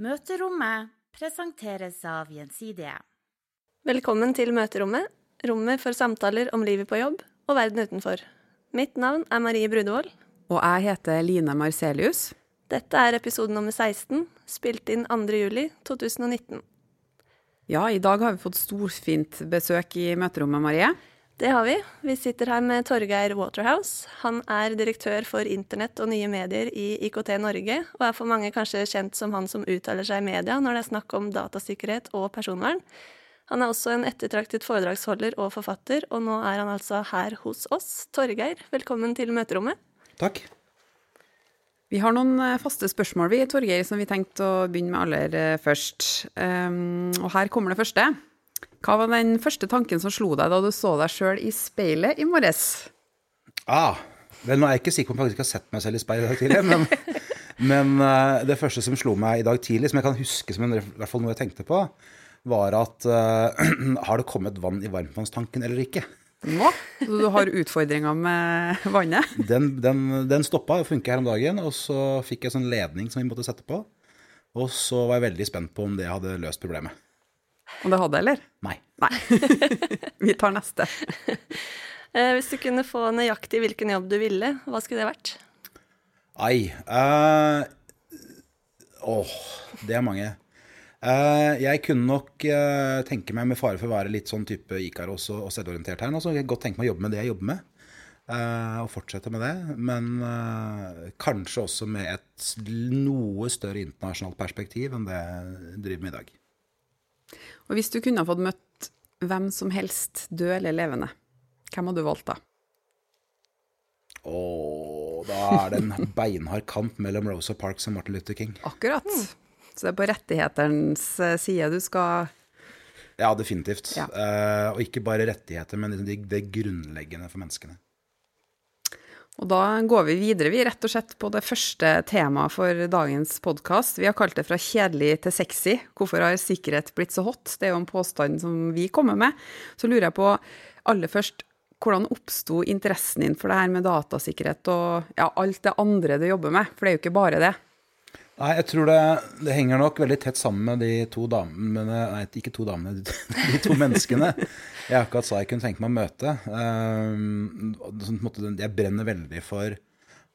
Møterommet presenteres av Gjensidige. Velkommen til Møterommet, rommet for samtaler om livet på jobb og verden utenfor. Mitt navn er Marie Brudevold. Og jeg heter Line Marcelius. Dette er episode nummer 16, spilt inn 2. juli 2019. Ja, i dag har vi fått storfint besøk i møterommet, Marie. Det har vi. Vi sitter her med Torgeir Waterhouse. Han er direktør for internett og nye medier i IKT Norge, og er for mange kanskje kjent som han som uttaler seg i media når det er snakk om datasikkerhet og personvern. Han er også en ettertraktet foredragsholder og forfatter, og nå er han altså her hos oss. Torgeir, velkommen til møterommet. Takk. Vi har noen eh, faste spørsmål, vi, Torgeir, som vi tenkte å begynne med aller eh, først. Um, og her kommer det første. Hva var den første tanken som slo deg da du så deg sjøl i speilet i morges? Ah, vel, nå er jeg ikke sikker på om jeg faktisk har sett meg selv i speilet i dag tidlig, men, men uh, det første som slo meg i dag tidlig, som jeg kan huske som en, i hvert fall noe jeg tenkte på, var at uh, har det kommet vann i varmtvannstanken eller ikke? Nå? Så du har utfordringer med vannet? Den, den, den stoppa og funka her om dagen, og så fikk jeg sånn ledning som vi måtte sette på. Og så var jeg veldig spent på om det hadde løst problemet. Og det hadde, eller? Nei. Nei. Vi tar neste. Eh, hvis du kunne få nøyaktig hvilken jobb du ville, hva skulle det vært? Ai. Uh, åh, det er mange. Uh, jeg kunne nok uh, tenke meg, med fare for å være litt sånn type Ikaros og, og selvorientert her, så jeg godt tenke meg å jobbe med det jeg jobber med. Uh, og fortsette med det. Men kanskje også med et noe større internasjonalt perspektiv enn det jeg driver med i dag. Og hvis du kunne fått møtt hvem som helst, død eller levende, hvem hadde du valgt da? Å, da er det en beinhard kamp mellom Rosa Parks og Martin Luther King. Akkurat. Så det er på rettighetenes eh, side du skal Ja, definitivt. Ja. Uh, og ikke bare rettigheter, men liksom det, det grunnleggende for menneskene. Og da går vi videre, vi, rett og slett på det første temaet for dagens podkast. Vi har kalt det fra kjedelig til sexy. Hvorfor har sikkerhet blitt så hot? Det er jo en påstand som vi kommer med. Så lurer jeg på aller først, hvordan oppsto interessen din for det her med datasikkerhet og ja, alt det andre du jobber med? For det er jo ikke bare det. Nei, jeg tror det, det henger nok veldig tett sammen med de to damene Nei, ikke to damene, de to menneskene jeg akkurat sa jeg kunne tenke meg å møte. Ehm, jeg brenner veldig for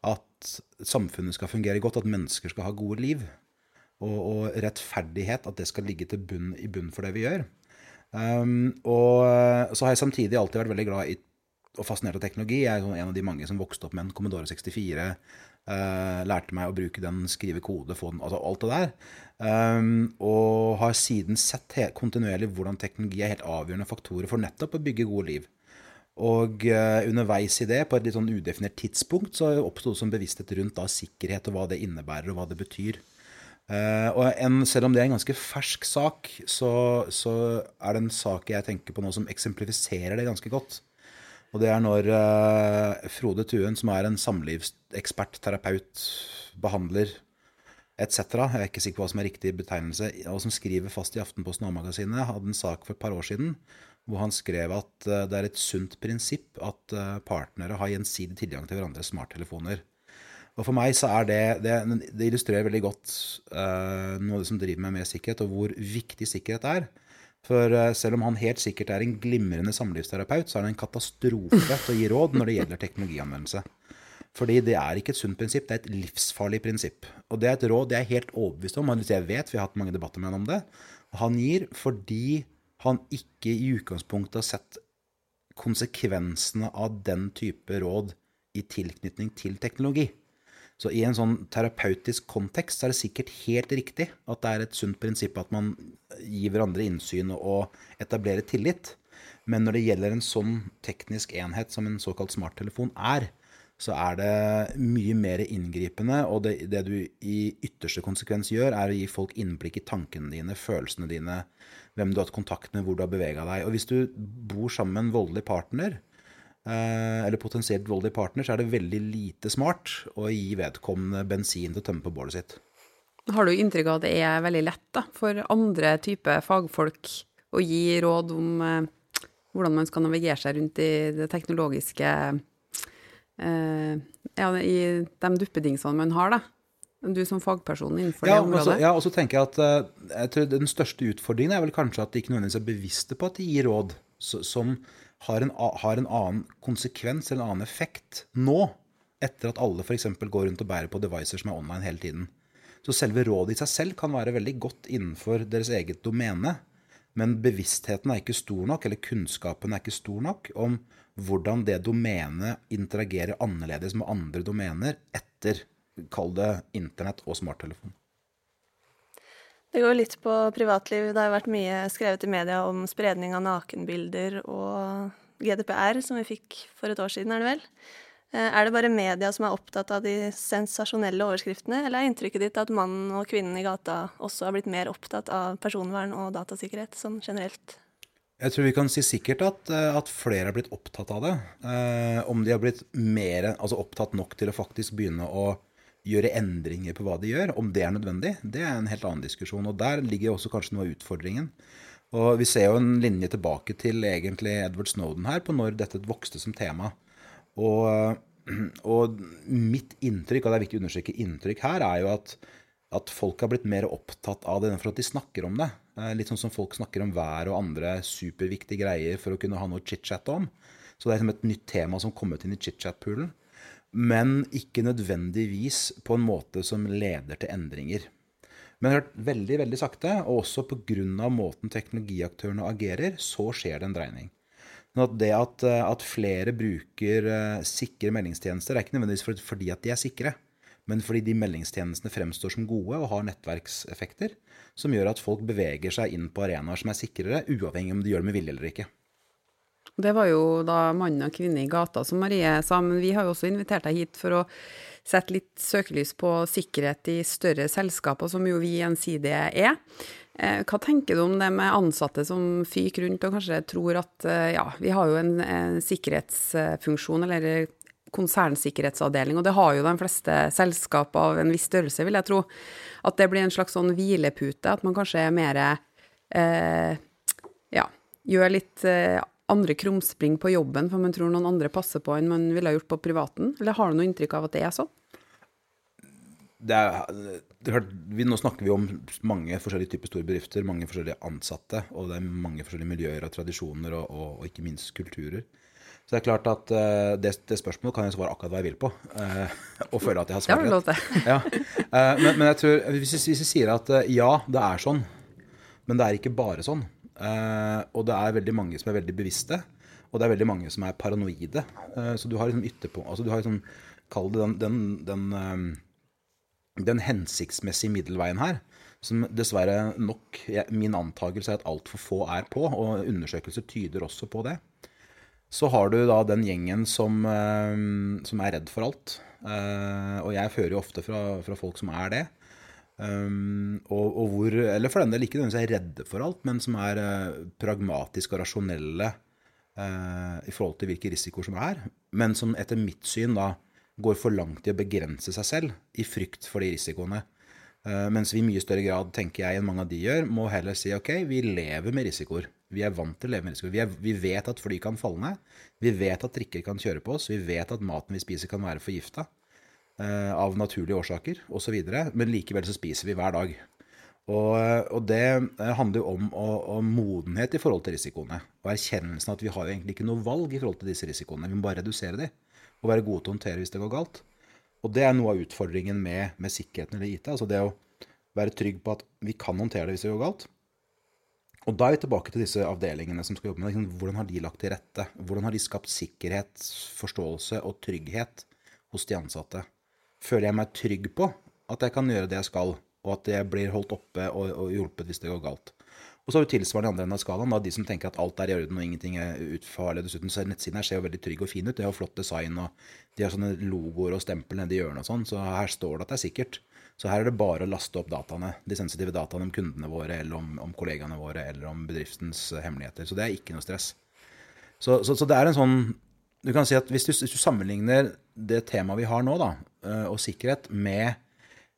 at samfunnet skal fungere godt, at mennesker skal ha gode liv. Og, og rettferdighet, at det skal ligge til bunn, i bunn for det vi gjør. Um, og så har jeg samtidig alltid vært veldig glad i og fascinert av teknologi. Jeg er en av de mange som vokste opp med en Commodore 64. Uh, lærte meg å bruke den, skrive kode, få den, altså alt det der. Um, og har siden sett kontinuerlig hvordan teknologi er helt avgjørende faktorer for nettopp å bygge gode liv. Og uh, underveis i det, på et litt sånn udefinert tidspunkt, så oppsto det som bevissthet rundt da, sikkerhet og hva det innebærer, og hva det betyr. Uh, og en, selv om det er en ganske fersk sak, så, så, er det en sak jeg tenker på nå som eksemplifiserer det ganske godt. Og det er når uh, Frode Tuen, som er en samlivsekspert, terapeut, behandler, etc. Jeg er ikke sikker på hva som er riktig betegnelse. Og som skriver fast i Aftenposten A-magasinet, hadde en sak for et par år siden hvor han skrev at uh, det er et sunt prinsipp at uh, partnere har gjensidig tilgang til hverandres smarttelefoner. Og for meg så er det Det, det illustrerer veldig godt noe av det som driver meg med sikkerhet, og hvor viktig sikkerhet er. For uh, selv om han helt sikkert er en glimrende samlivsterapeut, så er det en katastrofe til å gi råd når det gjelder teknologianvendelse. Fordi det er ikke et sunt prinsipp, det er et livsfarlig prinsipp. Og det er et råd jeg er helt overbevist om, og jeg vet, vi har hatt mange debatter med han om det. Han gir fordi han ikke i utgangspunktet har sett konsekvensene av den type råd i tilknytning til teknologi. Så i en sånn terapeutisk kontekst er det sikkert helt riktig at det er et sunt prinsipp at man gir hverandre innsyn og etablerer tillit. Men når det gjelder en sånn teknisk enhet som en såkalt smarttelefon er, så er det mye mer inngripende. Og det, det, du i ytterste konsekvens gjør, er å gi folk innblikk i tankene dine, følelsene dine, hvem du har hatt kontakt med, hvor du har bevega deg. Og hvis du bor sammen med en voldelig partner, eller potensielt voldelig partner, så er det veldig lite smart å gi vedkommende bensin til å tømme på bålet sitt. Har du inntrykk av at det er veldig lett da, for andre typer fagfolk å gi råd om eh, hvordan man skal navigere seg rundt i det teknologiske eh, ja, i de duppedingsene man har, da. Du som fagperson innenfor Ja, det området? Også, ja, og så tenker jeg at eh, jeg tror den største utfordringen er vel kanskje at de ikke nødvendigvis er bevisste på at de gir råd som har en, har en annen konsekvens eller en annen effekt nå, etter at alle f.eks. går rundt og bærer på devices som er online hele tiden. Så selve rådet i seg selv kan være veldig godt innenfor deres eget domene, men bevisstheten er ikke stor nok, eller kunnskapen er ikke stor nok om hvordan det domenet interagerer annerledes med andre domener etter, kall det internett og smarttelefon. Det går litt på privatliv. Det har vært mye skrevet i media om spredning av nakenbilder og GDPR, som vi fikk for et år siden, er det vel. Eh, Er det bare media som er opptatt av de sensasjonelle overskriftene, eller er inntrykket ditt at mannen og kvinnen i gata også har blitt mer opptatt av personvern og datasikkerhet sånn generelt? Jeg tror vi kan si sikkert at, eh, at flere har blitt opptatt av det. Eh, om de har blitt mer, altså opptatt nok til å faktisk begynne å gjøre endringer på hva de gjør, om det er nødvendig, det er en helt annen diskusjon. Og der ligger også kanskje noe av utfordringen. Og vi ser jo en linje tilbake til egentlig Edward Snowden her, på når dette vokste som tema. Og, og mitt inntrykk, og det er viktig å understreke inntrykk her, er jo at, at folk har blitt mer opptatt av det for at de snakker om det. Eh, Litt sånn som folk snakker om vær og andre superviktige greier for å kunne ha noe chit-chat om. Så det er liksom et nytt tema som kom ut inn i chit-chat-poolen. Men ikke nødvendigvis på en måte som leder til endringer. Men hørt veldig veldig sakte, og også pga. måten teknologiaktørene agerer, så skjer det en dreining. Men at det at, eh, at flere bruker eh, sikre meldingstjenester, er ikke nødvendigvis fordi at de er sikre, men fordi de meldingstjenestene fremstår som gode og har nettverkseffekter, som gjør at folk beveger seg inn på arenaer som er sikrere, uavhengig om de gjør det med vilje eller ikke. Det var jo da mann og kvinne i gata, som Marie sa, men vi har jo også invitert deg hit for å sette litt søkelys på sikkerhet i større selskaper, som jo vi gjensidige er. Eh, Hva tenker du om det med ansatte som fyker rundt og kanskje tror at eh, ja, vi har jo en, en sikkerhetsfunksjon, eller konsernsikkerhetsavdeling, og det har jo de fleste selskap av en viss størrelse, vil jeg tro. At det blir en slags sånn hvilepute, at man kanskje er mer eh, ja, gjør litt eh, andre krumspring på jobben, for man tror noen andre passer på enn man ville gjort på privaten? Eller har du noe inntrykk av at det er sånn? det er, det er, klart, vi, nå snakker vi om mange forskjellige typer store bedrifter, mange forskjellige ansatte, og det er mange forskjellige miljøer og tradisjoner, og, og, og ikke minst kulturer. Så det er klart at uh, det, det, spørsmålet kan jeg svare akkurat hva jeg vil på, uh, og føle at jeg har svart rett. Ja. Uh, men, men, jeg tror, hvis, hvis vi sier at ja, det er sånn, men det er ikke bare sånn, og det er veldig mange som er veldig bevisste, og det er veldig mange som er paranoide, så du har liksom ytterpå altså du har liksom, kall det den, den, den den hensiktsmessige middelveien her, som dessverre nok min antakelse er at altfor få er på, og undersøkelser tyder også på det. Så har du da den gjengen som, som er redd for alt. Og jeg fører jo ofte fra, fra folk som er det. Og, og, hvor, eller for den del ikke nødvendigvis er redde for alt, men som er pragmatiske og rasjonelle i forhold til hvilke risikoer som er, men som etter mitt syn da går for langt i å begrense seg selv i frykt for de risikoene. Uh, mens vi i mye større grad, tenker jeg, enn mange av de gjør, må heller si ok, vi lever med risikoer. Vi er vant til å leve med risikoer. Vi, er, vi vet at fly kan falle ned. Vi vet at trikker kan kjøre på oss. Vi vet at maten vi spiser kan være forgifta av naturlige årsaker osv. Men likevel så spiser vi hver dag. Og, og det handler jo om, om, modenhet i forhold til risikoene. Og erkjennelsen av at vi har egentlig ikke noe valg i forhold til disse risikoene. Vi må bare redusere de og være gode til å håndtere hvis det går galt. Og det er noe av utfordringen med, med sikkerheten eller IT. Altså det å være trygg på at vi kan håndtere det hvis det går galt. Og da er vi tilbake til disse avdelingene som skal jobbe med det. Hvordan har de lagt til rette? Hvordan har de skapt sikkerhet, forståelse og trygghet hos de ansatte? Føler jeg meg trygg på at jeg kan gjøre det jeg skal, og at jeg blir holdt oppe og, og hjulpet hvis det går galt? Og så har vi tilsvarende i andre enden av skalaen, da, de som tenker at alt er i orden og ingenting er utfarlig. Dessuten så nettsiden her ser jo veldig trygg og fin ut. Det har flott design, og de har sånne logoer og stempel nedi hjørnet og sånn. Så her står det at det er sikkert. Så her er det bare å laste opp dataene, de sensitive dataene om kundene våre, eller om, om kollegaene våre, eller om bedriftens hemmeligheter. Så det er ikke noe stress. Så, så, så det er en sånn Du kan si at hvis du, hvis du sammenligner det temaet vi har nå, da, og sikkerhet, med,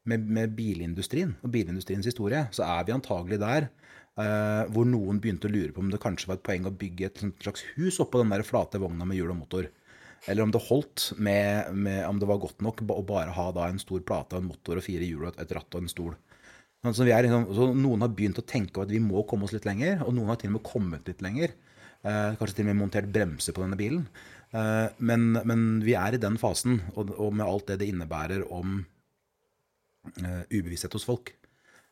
med, med bilindustrien og bilindustriens historie, så er vi antagelig der Uh, hvor noen begynte å lure på om det kanskje var et poeng å bygge et slags hus oppå den der flate vogna med hjul og motor. Eller om det holdt med, med om det var godt nok å bare ha da en stor plate og en motor og fire hjul og et ratt og en stol. Altså, er, så noen har begynt å tenke at vi må komme oss litt lenger, og noen har til og med kommet litt lenger. Eh, kanskje til og med montert bremser på denne bilen. Eh, men, men, vi er i den fasen, og, og med alt det det innebærer om eh, ubevissthet hos folk.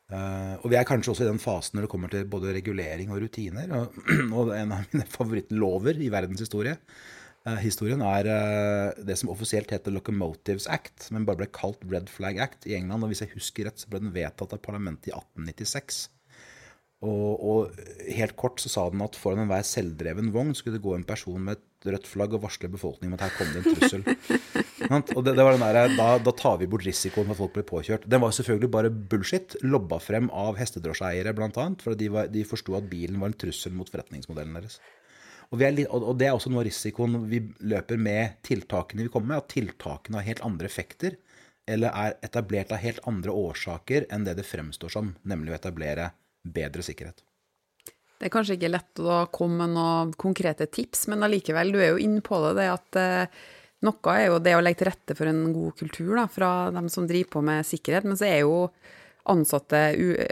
Uh, og vi er kanskje også i den fasen når det kommer til både regulering og rutiner. Og, og en av mine favorittlover i verdenshistorie uh, historien er uh, det som offisielt heter Locomotives Act, men bare ble kalt Red Flag Act i England. Og hvis jeg husker rett, så ble den vedtatt av parlamentet i 1896. Og, og, helt kort så sa den at foran enhver selvdreven vogn skulle det gå en person med et rødt flagg og varsle befolkningen om at her kom det en trussel. og det, det var den der, da, da, tar vi bort risikoen for at folk blir påkjørt. Den var selvfølgelig bare bullshit. Lobba frem av hestedrosjeeiere bl.a. For de, var, de forsto at bilen var en trussel mot forretningsmodellen deres. Og, litt, og, det er også noe av risikoen vi løper med tiltakene vi kommer med. At tiltakene har helt andre effekter, eller er etablert av helt andre årsaker enn det det fremstår som, nemlig å etablere bedre sikkerhet. Det er kanskje ikke lett å komme med noen konkrete tips, men allikevel, du er jo inne på det, det at eh, noe er jo det å legge til rette for en god kultur da, fra dem som driver på med sikkerhet, men så er jo ansatte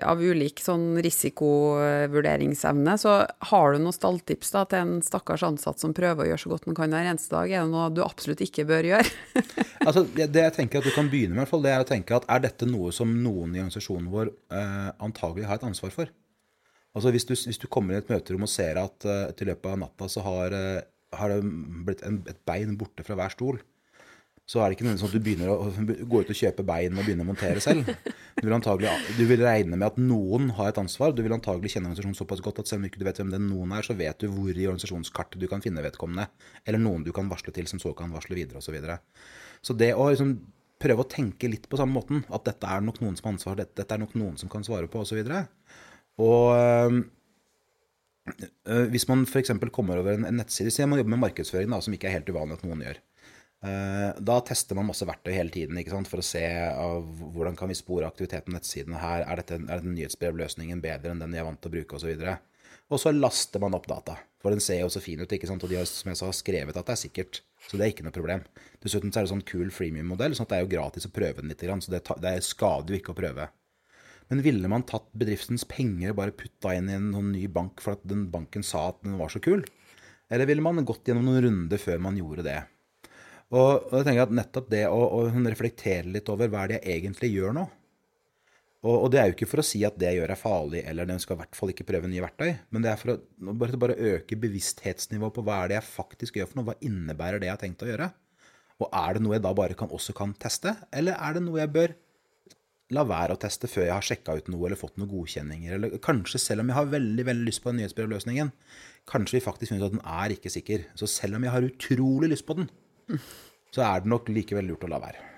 av ulik sånn risikovurderingsevne. Så har du noen stalltips da, til en stakkars ansatt som prøver å gjøre så godt han kan hver eneste dag? Er det noe du absolutt ikke bør gjøre? altså, det jeg tenker at du kan begynne med, det er å tenke at er dette noe som noen i organisasjonen vår eh, antagelig har et ansvar for? Altså hvis du, hvis du, kommer i et møterom og ser at eh, til løpet av natta så har, eh, har det blitt en, et bein borte fra hver stol, så er det ikke nødvendigvis sånn at du begynner å gå ut og kjøpe bein og begynne å montere selv. Du vil, du vil regne med at noen har et ansvar. Du vil antagelig kjenne organisasjonen såpass godt at selv om ikke du vet hvem den noen er, så vet du hvor i organisasjonskartet du kan finne vedkommende. Eller noen du kan varsle til, som så kan varsle videre, osv. Så, videre. så det å liksom prøve å tenke litt på samme måten, at dette er nok noen som har ansvar, dette, er nok noen som kan svare på, osv. Og, og øh, hvis man f.eks. kommer over en, en nettside, så man jobber med markedsføring, da, som ikke er helt uvanlig at noen gjør. Uh, da tester man masse verktøy hele tiden sant, for å se hvordan kan vi spore aktiviteten på nettsidene her. Er dette, er dette nyhetsbrevløsningen bedre enn den jeg er vant til å bruke, osv. Og så laster man opp data. For den ser jo så fin ut, ikke sant? og de har som jeg sa, skrevet at det er sikkert. Så det er ikke noe problem. Dessuten så er det sånn kul freemium-modell, sånn at det er jo gratis å prøve den litt. Så det, det skader jo ikke å prøve. Men ville man tatt bedriftens penger og bare putta inn i en sånn ny bank for at den banken sa at den var så kul? Eller ville man gått gjennom noen runder før man gjorde det? Og, og jeg tenker at nettopp det å, å, reflektere litt over hva er det jeg egentlig gjør nå og, og, det er jo ikke for å si at det jeg gjør er farlig, eller den skal i hvert fall ikke prøve nye verktøy, men det er for å bare, bare øke bevissthetsnivået på hva er det jeg faktisk gjør for noe. Hva innebærer det jeg har tenkt å gjøre? Og er det noe jeg da bare kan, også kan teste, eller er det noe jeg bør la være å teste før jeg har sjekka ut noe eller fått noen godkjenninger. Eller kanskje selv om jeg har veldig veldig lyst på den nyhetsbrevløsningen, kanskje vi faktisk finner ut at den er ikke sikker. Så selv om jeg har utrolig lyst på den, så er det nok likevel lurt å la være.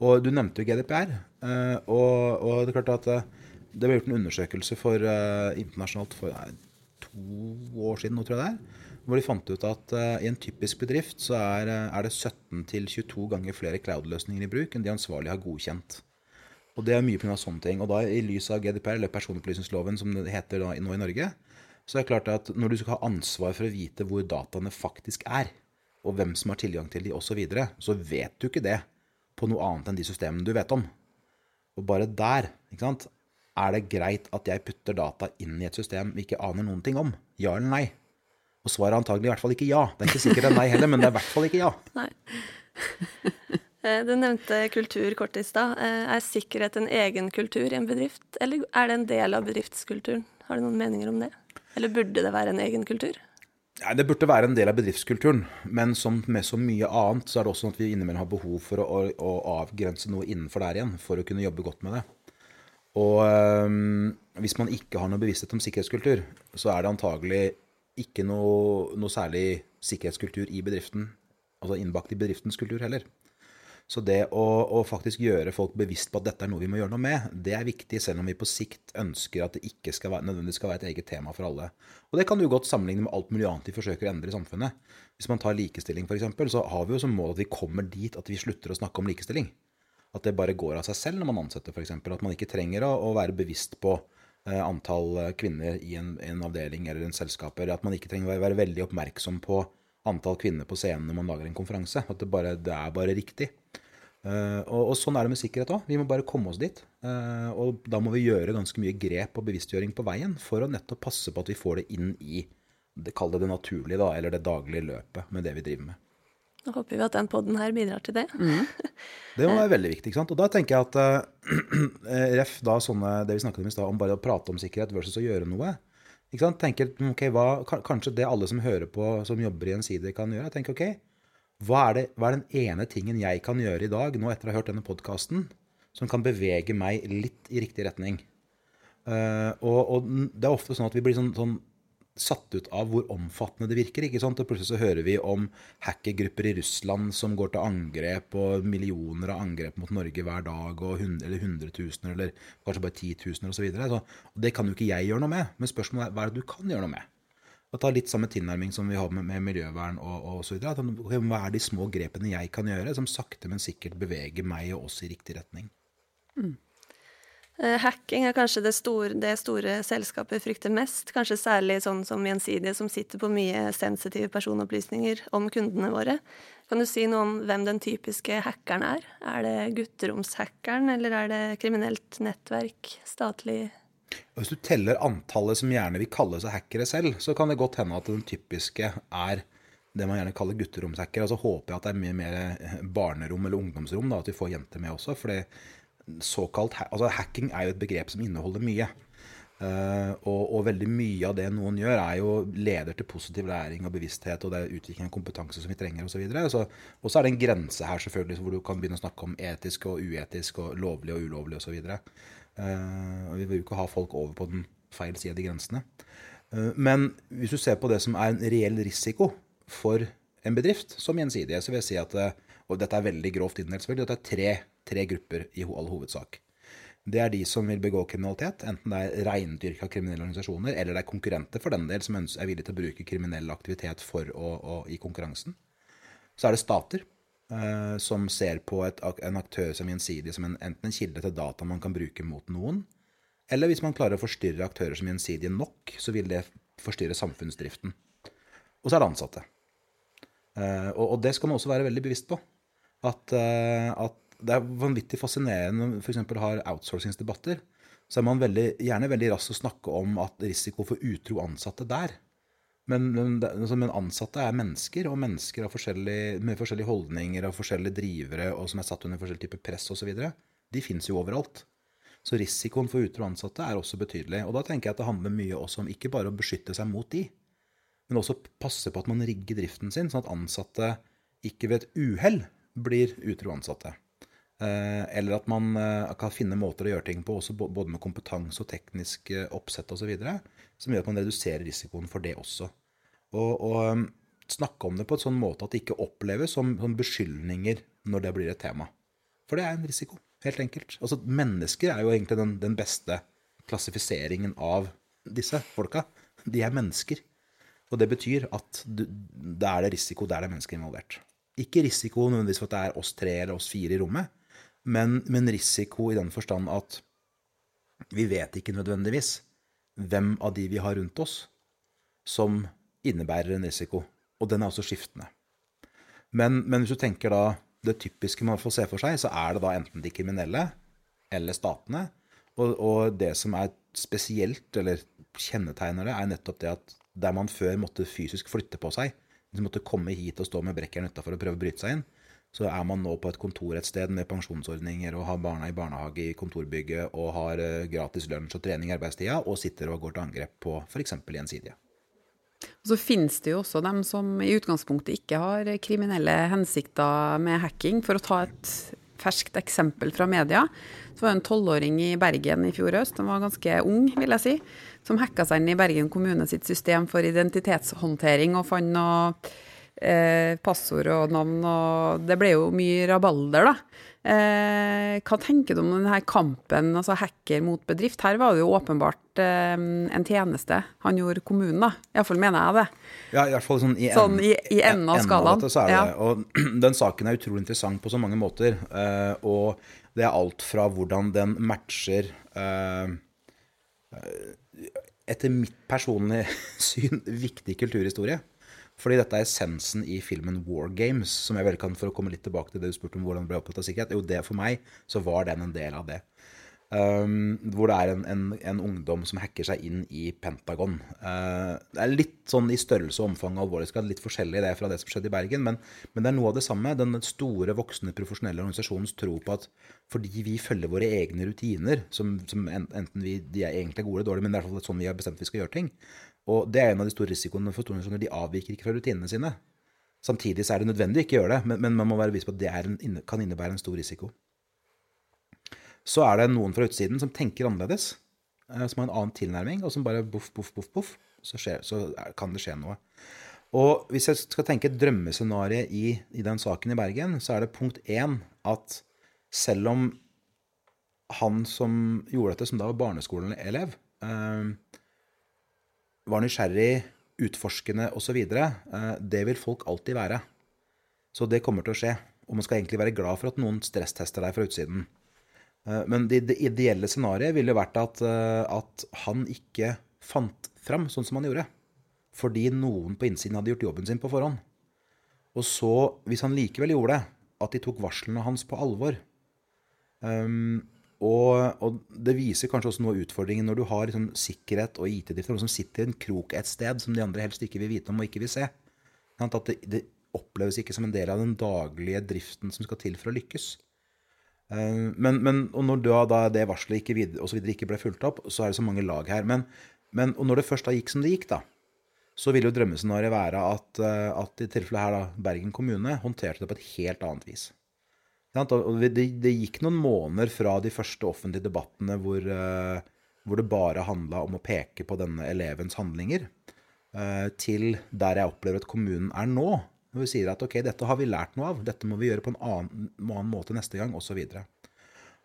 Og du nevnte jo GDPR. Eh, og, og, det er klart at eh, det ble gjort en undersøkelse for uh, internasjonalt for nei, to år siden, nå tror jeg det er, hvor de fant ut at i en typisk bedrift så er, er det 17-22 ganger flere cloud-løsninger i bruk enn de ansvarlige har godkjent. Og det er mye pga. sånne ting. Og da i lys av GDPR, eller personopplysningsloven som det heter da, nå i Norge, så er det klart at når du skal ha ansvar for å vite hvor dataene faktisk er, og hvem som har tilgang til de osv., så, videre, så vet du ikke det på noe annet enn de systemene du vet om. Og bare der ikke sant, er det greit at jeg putter data inn i et system vi ikke aner noen ting om. Ja eller nei? Og svaret er antagelig i hvert fall ikke ja. Det er ikke sikkert det er nei heller, men det er i hvert fall ikke ja. Nei. Eh, du nevnte kultur kort i stad. Eh, er sikkerhet en egen kultur i en bedrift, eller er det en del av bedriftskulturen? Har du noen meninger om det? Eller burde det være en egen kultur? Ja, det burde være en del av bedriftskulturen, men som med så mye annet, så er det også sånn at vi innimellom har behov for å, å, avgrense noe innenfor der igjen, for å kunne jobbe godt med det. Og øh, hvis man ikke har noe bevissthet om sikkerhetskultur, så er det antagelig ikke noe, noe særlig sikkerhetskultur i bedriften, altså innbakt i bedriftens kultur heller. Så det å, å, faktisk gjøre folk bevisst på at dette er noe vi må gjøre noe med, det er viktig, selv om vi på sikt ønsker at det ikke skal være, nødvendigvis skal være et eget tema for alle. Og det kan du godt sammenligne med alt mulig annet vi forsøker å endre i samfunnet. Hvis man tar likestilling f.eks., så har vi jo som mål at vi kommer dit at vi slutter å snakke om likestilling. At det bare går av seg selv når man ansetter, f.eks. At man ikke trenger å, å være bevisst på eh, antall kvinner i en, en, avdeling eller en selskap. Eller at man ikke trenger å være veldig oppmerksom på antall kvinner på scenen når man lager en konferanse. At det, bare, det er bare riktig. Uh, og, og, sånn er det med sikkerhet òg. Vi må bare komme oss dit. Uh, og da må vi gjøre ganske mye grep og bevisstgjøring på veien for å nettopp passe på at vi får det inn i det, Kall det det naturlige, da, eller det daglige løpet med det vi driver med. Da håper vi at den poden her bidrar til det. Mm. Det må være veldig viktig. ikke sant? Og da tenker jeg at uh, ref da sånne, det vi snakket om i stad, om bare å prate om sikkerhet versus å gjøre noe. ikke sant? Tenker, ok, hva, Kanskje det alle som hører på, som jobber i en side, kan gjøre. tenker, ok, hva er, det, hva er, den ene tingen jeg kan gjøre i dag, nå etter å ha hørt denne podkasten, som kan bevege meg litt i riktig retning? Uh, og, og, det er ofte sånn at vi blir sånn, sånn satt ut av hvor omfattende det virker. ikke sant? Og plutselig så hører vi om hackergrupper i Russland som går til angrep, og millioner av angrep mot Norge hver dag, og hund, eller hundretusener, eller kanskje bare titusener osv. Det kan jo ikke jeg gjøre noe med. Men spørsmålet er hva er det du kan gjøre noe med? Å ta litt samme tilnærming som vi har med, med miljøvern og, og så videre. Hva er de små grepene jeg kan gjøre, som sakte, men sikkert beveger meg og oss i riktig retning? Mm. Uh, hacking er kanskje det store, det store, selskapet frykter mest. Kanskje særlig sånn som Gjensidige, som sitter på mye sensitive personopplysninger om kundene våre. Kan du si noe om hvem den typiske hackeren er? Er det gutteromshackeren, eller er det kriminelt nettverk, statlig hvis du teller antallet som gjerne vil kalle seg hackere selv, så kan det godt hende at den typiske er det man gjerne kaller gutteromshacker. Og så håper jeg at det er mye mer eh, barnerom eller ungdomsrom, da, at vi får jenter med også. For såkalt altså hacking er jo et begrep som inneholder mye. Uh, og, og, veldig mye av det noen gjør, er jo leder til positiv læring og bevissthet, og det er utvikling av kompetanse som vi trenger osv. Og så er det en grense her selvfølgelig hvor du kan begynne å snakke om etisk og uetisk og lovlig og ulovlig osv. Eh, og vi vil jo ikke ha folk over på den feil side av de grensene. Eh, men hvis du ser på det som er en reell risiko for en bedrift, som Gjensidige, så vil jeg si at eh, og dette er veldig grovt inndelt, selvfølgelig, det er tre, tre, grupper i all hovedsak. Det er de som vil begå kriminalitet, enten det er reindyrka kriminelle organisasjoner, eller det er konkurrenter for den del som er villige til å bruke kriminell aktivitet for å, å, i konkurransen. Så er det stater Eh, som ser på et, en aktør som gjensidig som en, enten en kilde til data man kan bruke mot noen, eller hvis man klarer å forstyrre aktører som gjensidige nok, så vil det forstyrre samfunnsdriften. Og så er det ansatte. Uh, og, og, det skal man også være veldig bevisst på. At, uh, at det er vanvittig fascinerende når man f.eks. har outsourcingsdebatter. Så er man veldig, gjerne veldig rask å snakke om at risiko for utro ansatte der men, altså, men, ansatte er mennesker, og mennesker forskjellige, med forskjellige holdninger og forskjellige drivere og som er satt under forskjellig type press osv. De fins jo overalt. Så risikoen for utro ansatte er også betydelig. Og da tenker jeg at det handler mye også om ikke bare å beskytte seg mot de, men også passe på at man rigger driften sin, sånn at ansatte ikke ved et uhell blir utro ansatte. Eh, eller at man eh, kan finne måter å gjøre ting på, både med kompetanse og teknisk eh, oppsett osv., som gjør at man reduserer risikoen for det også og, og um, snakke om det på en sånn måte at det ikke oppleves som, som beskyldninger når det blir et tema. For det er en risiko, helt enkelt. Altså, mennesker er jo egentlig den, den beste klassifiseringen av disse folka. De er mennesker. Og det betyr at du, da er det risiko der det er mennesker involvert. Ikke risiko nødvendigvis for at det er oss tre eller oss fire i rommet, men, men risiko i den forstand at vi vet ikke nødvendigvis hvem av de vi har rundt oss, som innebærer en risiko. Og den er også skiftende. Men, men hvis du tenker da det typiske man får se for seg, så er det da enten de kriminelle eller statene. Og, og det som er spesielt, eller kjennetegner det, er nettopp det at der man før måtte fysisk flytte på seg, de måtte komme hit og stå med brekkeren utafor og prøve å bryte seg inn, så er man nå på et kontor et sted med pensjonsordninger og har barna i barnehage i kontorbygget og har eh, gratis lunsj og trening i arbeidstida og sitter og går til angrep på f.eks. Gjensidige. Og så finnes det jo også dem som i utgangspunktet ikke har kriminelle hensikter med hacking. For å ta et ferskt eksempel fra media, så var det en tolvåring i Bergen i fjor høst, han var ganske ung, vil jeg si, som hacka seg inn i Bergen kommune sitt system for identitetshåndtering og fant noe eh, passord og navn, og det ble jo mye rabalder, da. Eh, hva tenker du om denne kampen, altså hacker mot bedrift? Her var det jo åpenbart eh, en tjeneste han gjorde kommunen, da. Iallfall mener jeg det. Ja, i hvert fall sånn i, sånn i, i enden av skalaen. Dette, ja. Og den saken er utrolig interessant på så mange måter. Eh, og det er alt fra hvordan den matcher eh, etter mitt personlige syn viktig kulturhistorie. Fordi dette er essensen i filmen War Games, som jeg vel kan, for å komme litt tilbake til det du spurte om hvordan det ble opptatt av sikkerhet. Jo, det for meg så var den en del av det. Um, hvor det er en, en, en, ungdom som hacker seg inn i Pentagon. Uh, det er litt sånn i størrelse og omfang og alvorlighetsgrad litt forskjellig det fra det som skjedde i Bergen, men, men, det er noe av det samme. Den store, voksne, profesjonelle organisasjonens tro på at fordi vi følger våre egne rutiner, som, som enten vi, de er egentlig gode eller dårlige, men det er i hvert fall sånn vi har bestemt vi skal gjøre ting, og det er en av de store risikoene for store organisasjoner. De avviker ikke fra rutinene sine. Samtidig så er det nødvendig å ikke gjøre det, men, men man må være bevisst på at det en, kan innebære en stor risiko. Så er det noen fra utsiden som tenker annerledes, eh, som har en annen tilnærming, og som bare boff, boff, boff, boff, så, så kan det skje noe. Og hvis jeg skal tenke et drømmescenario i, i, den saken i Bergen, så er det punkt én at selv om han som gjorde dette, som da var barneskoleelev, eh, var nysgjerrig, utforskende osv., eh, det vil folk alltid være. Så det kommer til å skje. Og man skal egentlig være glad for at noen stresstester deg fra utsiden. Eh, men det, ideelle scenarioet ville vært at, eh, at, han ikke fant fram sånn som han gjorde. Fordi noen på innsiden hadde gjort jobben sin på forhånd. Og så, hvis han likevel gjorde det, at de tok varslene hans på alvor um, og, og, det viser kanskje også noe av utfordringen når du har liksom, sikkerhet og IT-drifter, noen som sitter i en krok et sted som de andre helst ikke vil vite om og ikke vil se. At det, det, oppleves ikke som en del av den daglige driften som skal til for å lykkes. Eh, men, men og når da, da det varselet ikke, ikke ble fulgt opp, så er det så mange lag her. Men, men og når det først da gikk som det gikk, da, så ville jo drømmescenarioet være at, eh, at i tilfellet her da, Bergen kommune håndterte det på et helt annet vis. Det, det, gikk noen måneder fra de første offentlige debattene hvor, uh, hvor det bare handla om å peke på denne elevens handlinger, uh, til der jeg opplever at kommunen er nå. Når vi sier at ok, dette har vi lært noe av, dette må vi gjøre på en annen, annen måte neste gang, osv.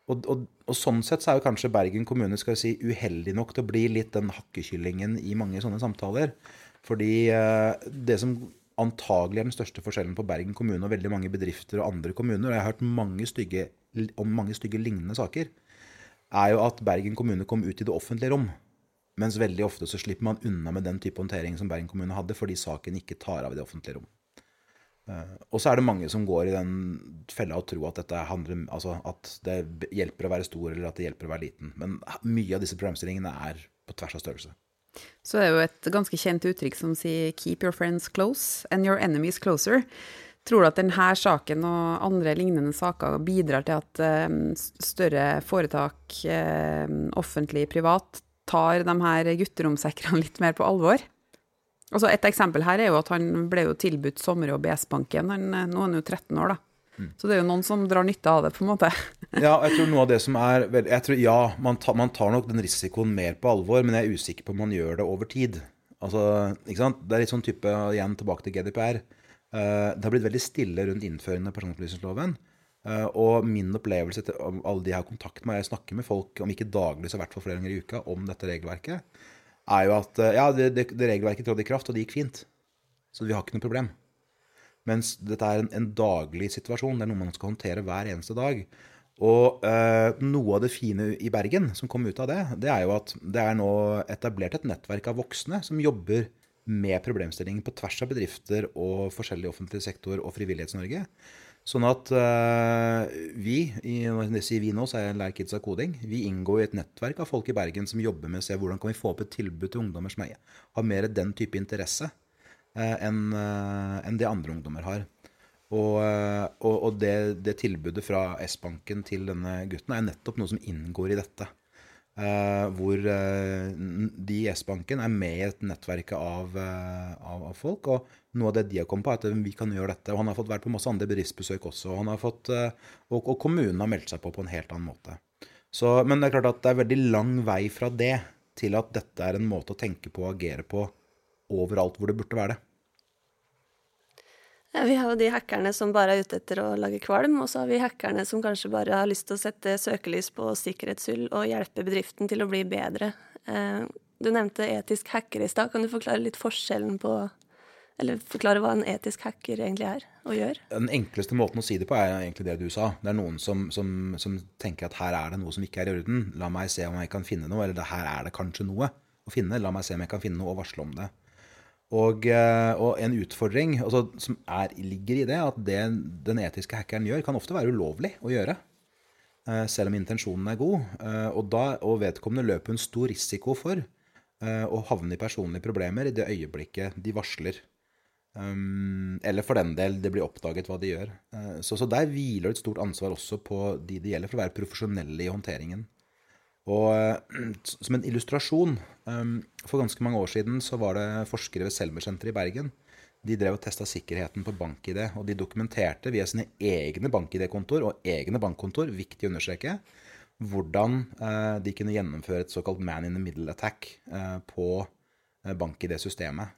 Og, og, og sånn sett så er jo kanskje Bergen kommune skal vi si, uheldig nok til å bli litt den hakkekyllingen i mange sånne samtaler. Fordi uh, det som antagelig er den største forskjellen på Bergen kommune og veldig mange bedrifter og andre kommuner, og jeg har hørt mange stygge, om mange stygge lignende saker, er jo at Bergen kommune kom ut i det offentlige rom. Mens veldig ofte så slipper man unna med den type håndtering som Bergen kommune hadde, fordi saken ikke tar av i det offentlige rom. Uh, og så er det mange som går i den fella og tror at, handler, altså at det hjelper å være stor, eller at det hjelper å være liten. Men mye av disse problemstillingene er på tvers av størrelse. Så det er jo et ganske kjent uttrykk som sier 'keep your friends close and your enemies closer'. Tror du at denne saken og andre lignende saker bidrar til at um, større foretak, um, offentlig, privat, tar de her gutteromsekkerne litt mer på alvor? Altså et eksempel her er jo at han ble jo tilbudt sommerjobb i S-banken. Nå er han jo 13 år, da. Så det er jo noen som drar nytte av det, på en måte. ja, jeg tror noe av det som er jeg tror, Ja, man, ta, man, tar nok den risikoen mer på alvor, men jeg er usikker på om man gjør det over tid. Altså, ikke sant? Det er litt sånn type, igjen tilbake til GDPR. Uh, eh, det har blitt veldig stille rundt innføringen av personopplysningsloven. Uh, og min opplevelse til alle de jeg har kontakt med, jeg snakker med folk, om ikke daglig, så i hvert fall flere ganger i uka, om dette regelverket, er jo at uh, ja, det, det, det regelverket trådte i kraft, og det gikk fint. Så vi har ikke noe problem. Mens dette er en, en, daglig situasjon. Det er noe man skal håndtere hver eneste dag. Og eh, noe av det fine i Bergen som kom ut av det, det er jo at det er nå etablert et nettverk av voksne som jobber med problemstillingen på tvers av bedrifter og forskjellig offentlig sektor og Frivillighets-Norge. Sånn at uh, vi, i, når jeg sier vi nå, så er jeg Lær Kids av koding, vi inngår i et nettverk av folk i Bergen som jobber med å se hvordan kan vi få opp et tilbud til ungdommer som har mer den type interesse enn eh, en det andre ungdommer har. Og, eh, og, og det, det, tilbudet fra S-banken til denne gutten er nettopp noe som inngår i dette. Uh, hvor uh, de i S-banken er med i et nettverk av, uh, av, av, folk. Og noe av det de har kommet på, er at vi kan gjøre dette. Og han har fått vært på masse andre bedriftsbesøk også. Og, fått, og, og kommunen har meldt seg på på en helt annen måte. Så, men det er klart at det er veldig lang vei fra det til at dette er en måte å tenke på og agere på overalt hvor det burde være det. Ja, vi har jo de hackerne som bare er ute etter å lage kvalm, og så har vi hackerne som kanskje bare har lyst til å sette søkelys på sikkerhetshull og hjelpe bedriften til å bli bedre. Eh, du nevnte etisk hacker i stad. Kan du forklare litt forskjellen på Eller forklare hva en etisk hacker egentlig er og gjør? Den enkleste måten å si det på er egentlig det du sa. Det er noen som, som, som tenker at her er det noe som ikke er i orden. La meg se om jeg kan finne noe. Eller her er det kanskje noe å finne. La meg se om jeg kan finne noe og varsle om det. Og, eh, og en utfordring altså, som er, ligger i det, at det den etiske hackeren gjør, kan ofte være ulovlig å gjøre. Eh, selv om intensjonen er god. Eh, og, da, og vedkommende løper en stor risiko for å havne i personlige problemer i det øyeblikket de varsler. Um, eller for den del det blir oppdaget hva de gjør. Så, så der hviler det et stort ansvar også på de det gjelder, for å være profesjonelle i håndteringen. Og som en illustrasjon um, For ganske mange år siden så var det forskere ved Selmersenteret i Bergen. De drev og testa sikkerheten på BankID, og de dokumenterte via sine egne BankID-kontor og egne bankkontor, viktig å understreke, hvordan uh, de kunne gjennomføre et såkalt man in the middle attack på BankID-systemet.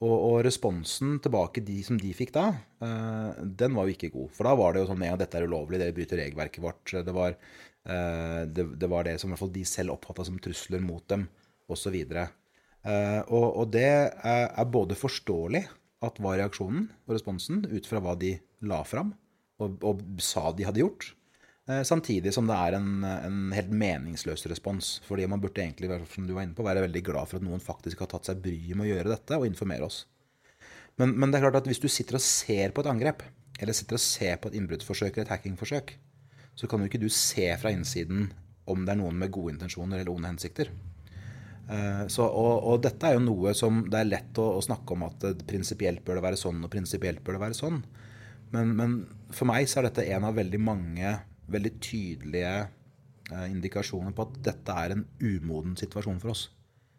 Og, og, responsen tilbake de, som de fikk da, den var jo ikke god. For da var det jo sånn at dette er ulovlig, dere bryter regelverket vårt. Det var Eh, det, det, var det som i hvert fall de selv oppfatta som trusler mot dem, osv. Uh, og, og det er, er, både forståelig at var reaksjonen og responsen ut fra hva de la fram og, og sa de hadde gjort. Uh, samtidig som det er en, en, helt meningsløs respons. Fordi man burde egentlig som du var inne på, være veldig glad for at noen faktisk har tatt seg bryet med å gjøre dette og informere oss. Men, men, det er klart at hvis du sitter og ser på et angrep, eller sitter og ser på et innbruddsforsøk eller et hackingforsøk, så kan jo ikke du se fra innsiden om det er noen med gode intensjoner eller onde hensikter. Eh, så, og, og, dette er jo noe som det er lett å, å snakke om at prinsipielt bør det være sånn og prinsipielt bør det være sånn. Men, men, for meg så er dette en av veldig mange veldig tydelige eh, indikasjoner på at dette er en umoden situasjon for oss.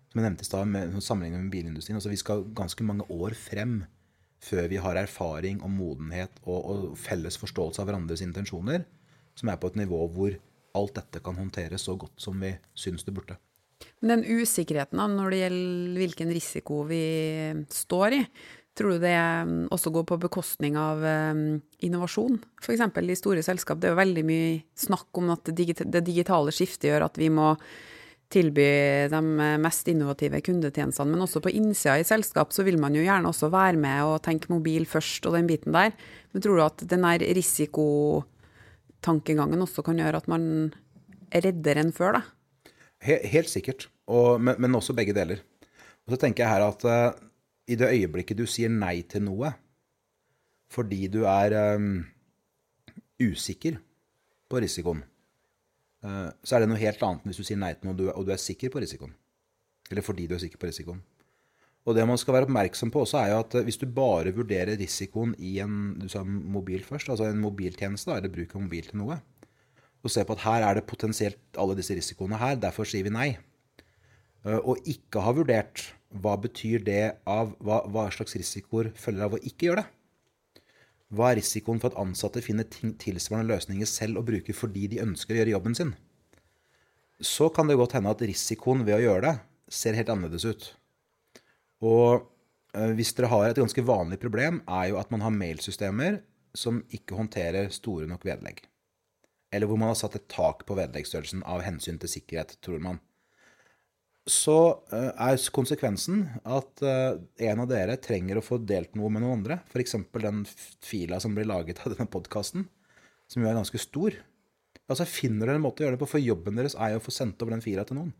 Som jeg nevnte i stad, sammenlignet med bilindustrien. Altså, vi skal ganske mange år frem før vi har erfaring og modenhet og, og felles forståelse av hverandres intensjoner som er på et nivå hvor alt dette kan håndteres så godt som vi syns det burde. Men den usikkerheten når det gjelder hvilken risiko vi står i, tror du det også går på bekostning av um, innovasjon? F.eks. i store selskap. Det er jo veldig mye snakk om at det digitale skiftet gjør at vi må tilby de mest innovative kundetjenestene. Men også på innsida i selskap så vil man jo gjerne også være med og tenke mobil først og den biten der. Men tror du at den der risiko tankegangen også kan gjøre at man er reddere enn før, da? Helt, helt sikkert, og, men, men, også begge deler. Og så tenker jeg her at uh, i det øyeblikket du sier nei til noe fordi du er um, usikker på risikoen, uh, så er det noe helt annet enn hvis du sier nei til noe og du er sikker på risikoen. Eller fordi du er sikker på risikoen. Og det man skal være oppmerksom på også, er jo at eh, hvis du bare vurderer risikoen i en du sa mobil først, altså en mobiltjeneste, eller bruk av mobil til noe, og ser på at her er det potensielt alle disse risikoene her, derfor sier vi nei, eh, og ikke har vurdert hva betyr det av hva, hva slags risikoer følger av å ikke gjøre det. Hva er risikoen for at ansatte finner tilsvarende løsninger selv og bruker fordi de ønsker å gjøre jobben sin? Så kan det godt hende at risikoen ved å gjøre det ser helt annerledes ut. Og eh, hvis dere har et ganske vanlig problem, er jo at man har mailsystemer som ikke håndterer store nok vedlegg. Eller hvor man har satt et tak på vedleggsstørrelsen av hensyn til sikkerhet, tror man. Så eh, er konsekvensen at eh, en av dere trenger å få delt noe med noen andre. F.eks. den fila som blir laget av denne podkasten, som jo er ganske stor. Altså Finner dere en måte å gjøre det på, for jobben deres er jo å få sendt over den fila til noen.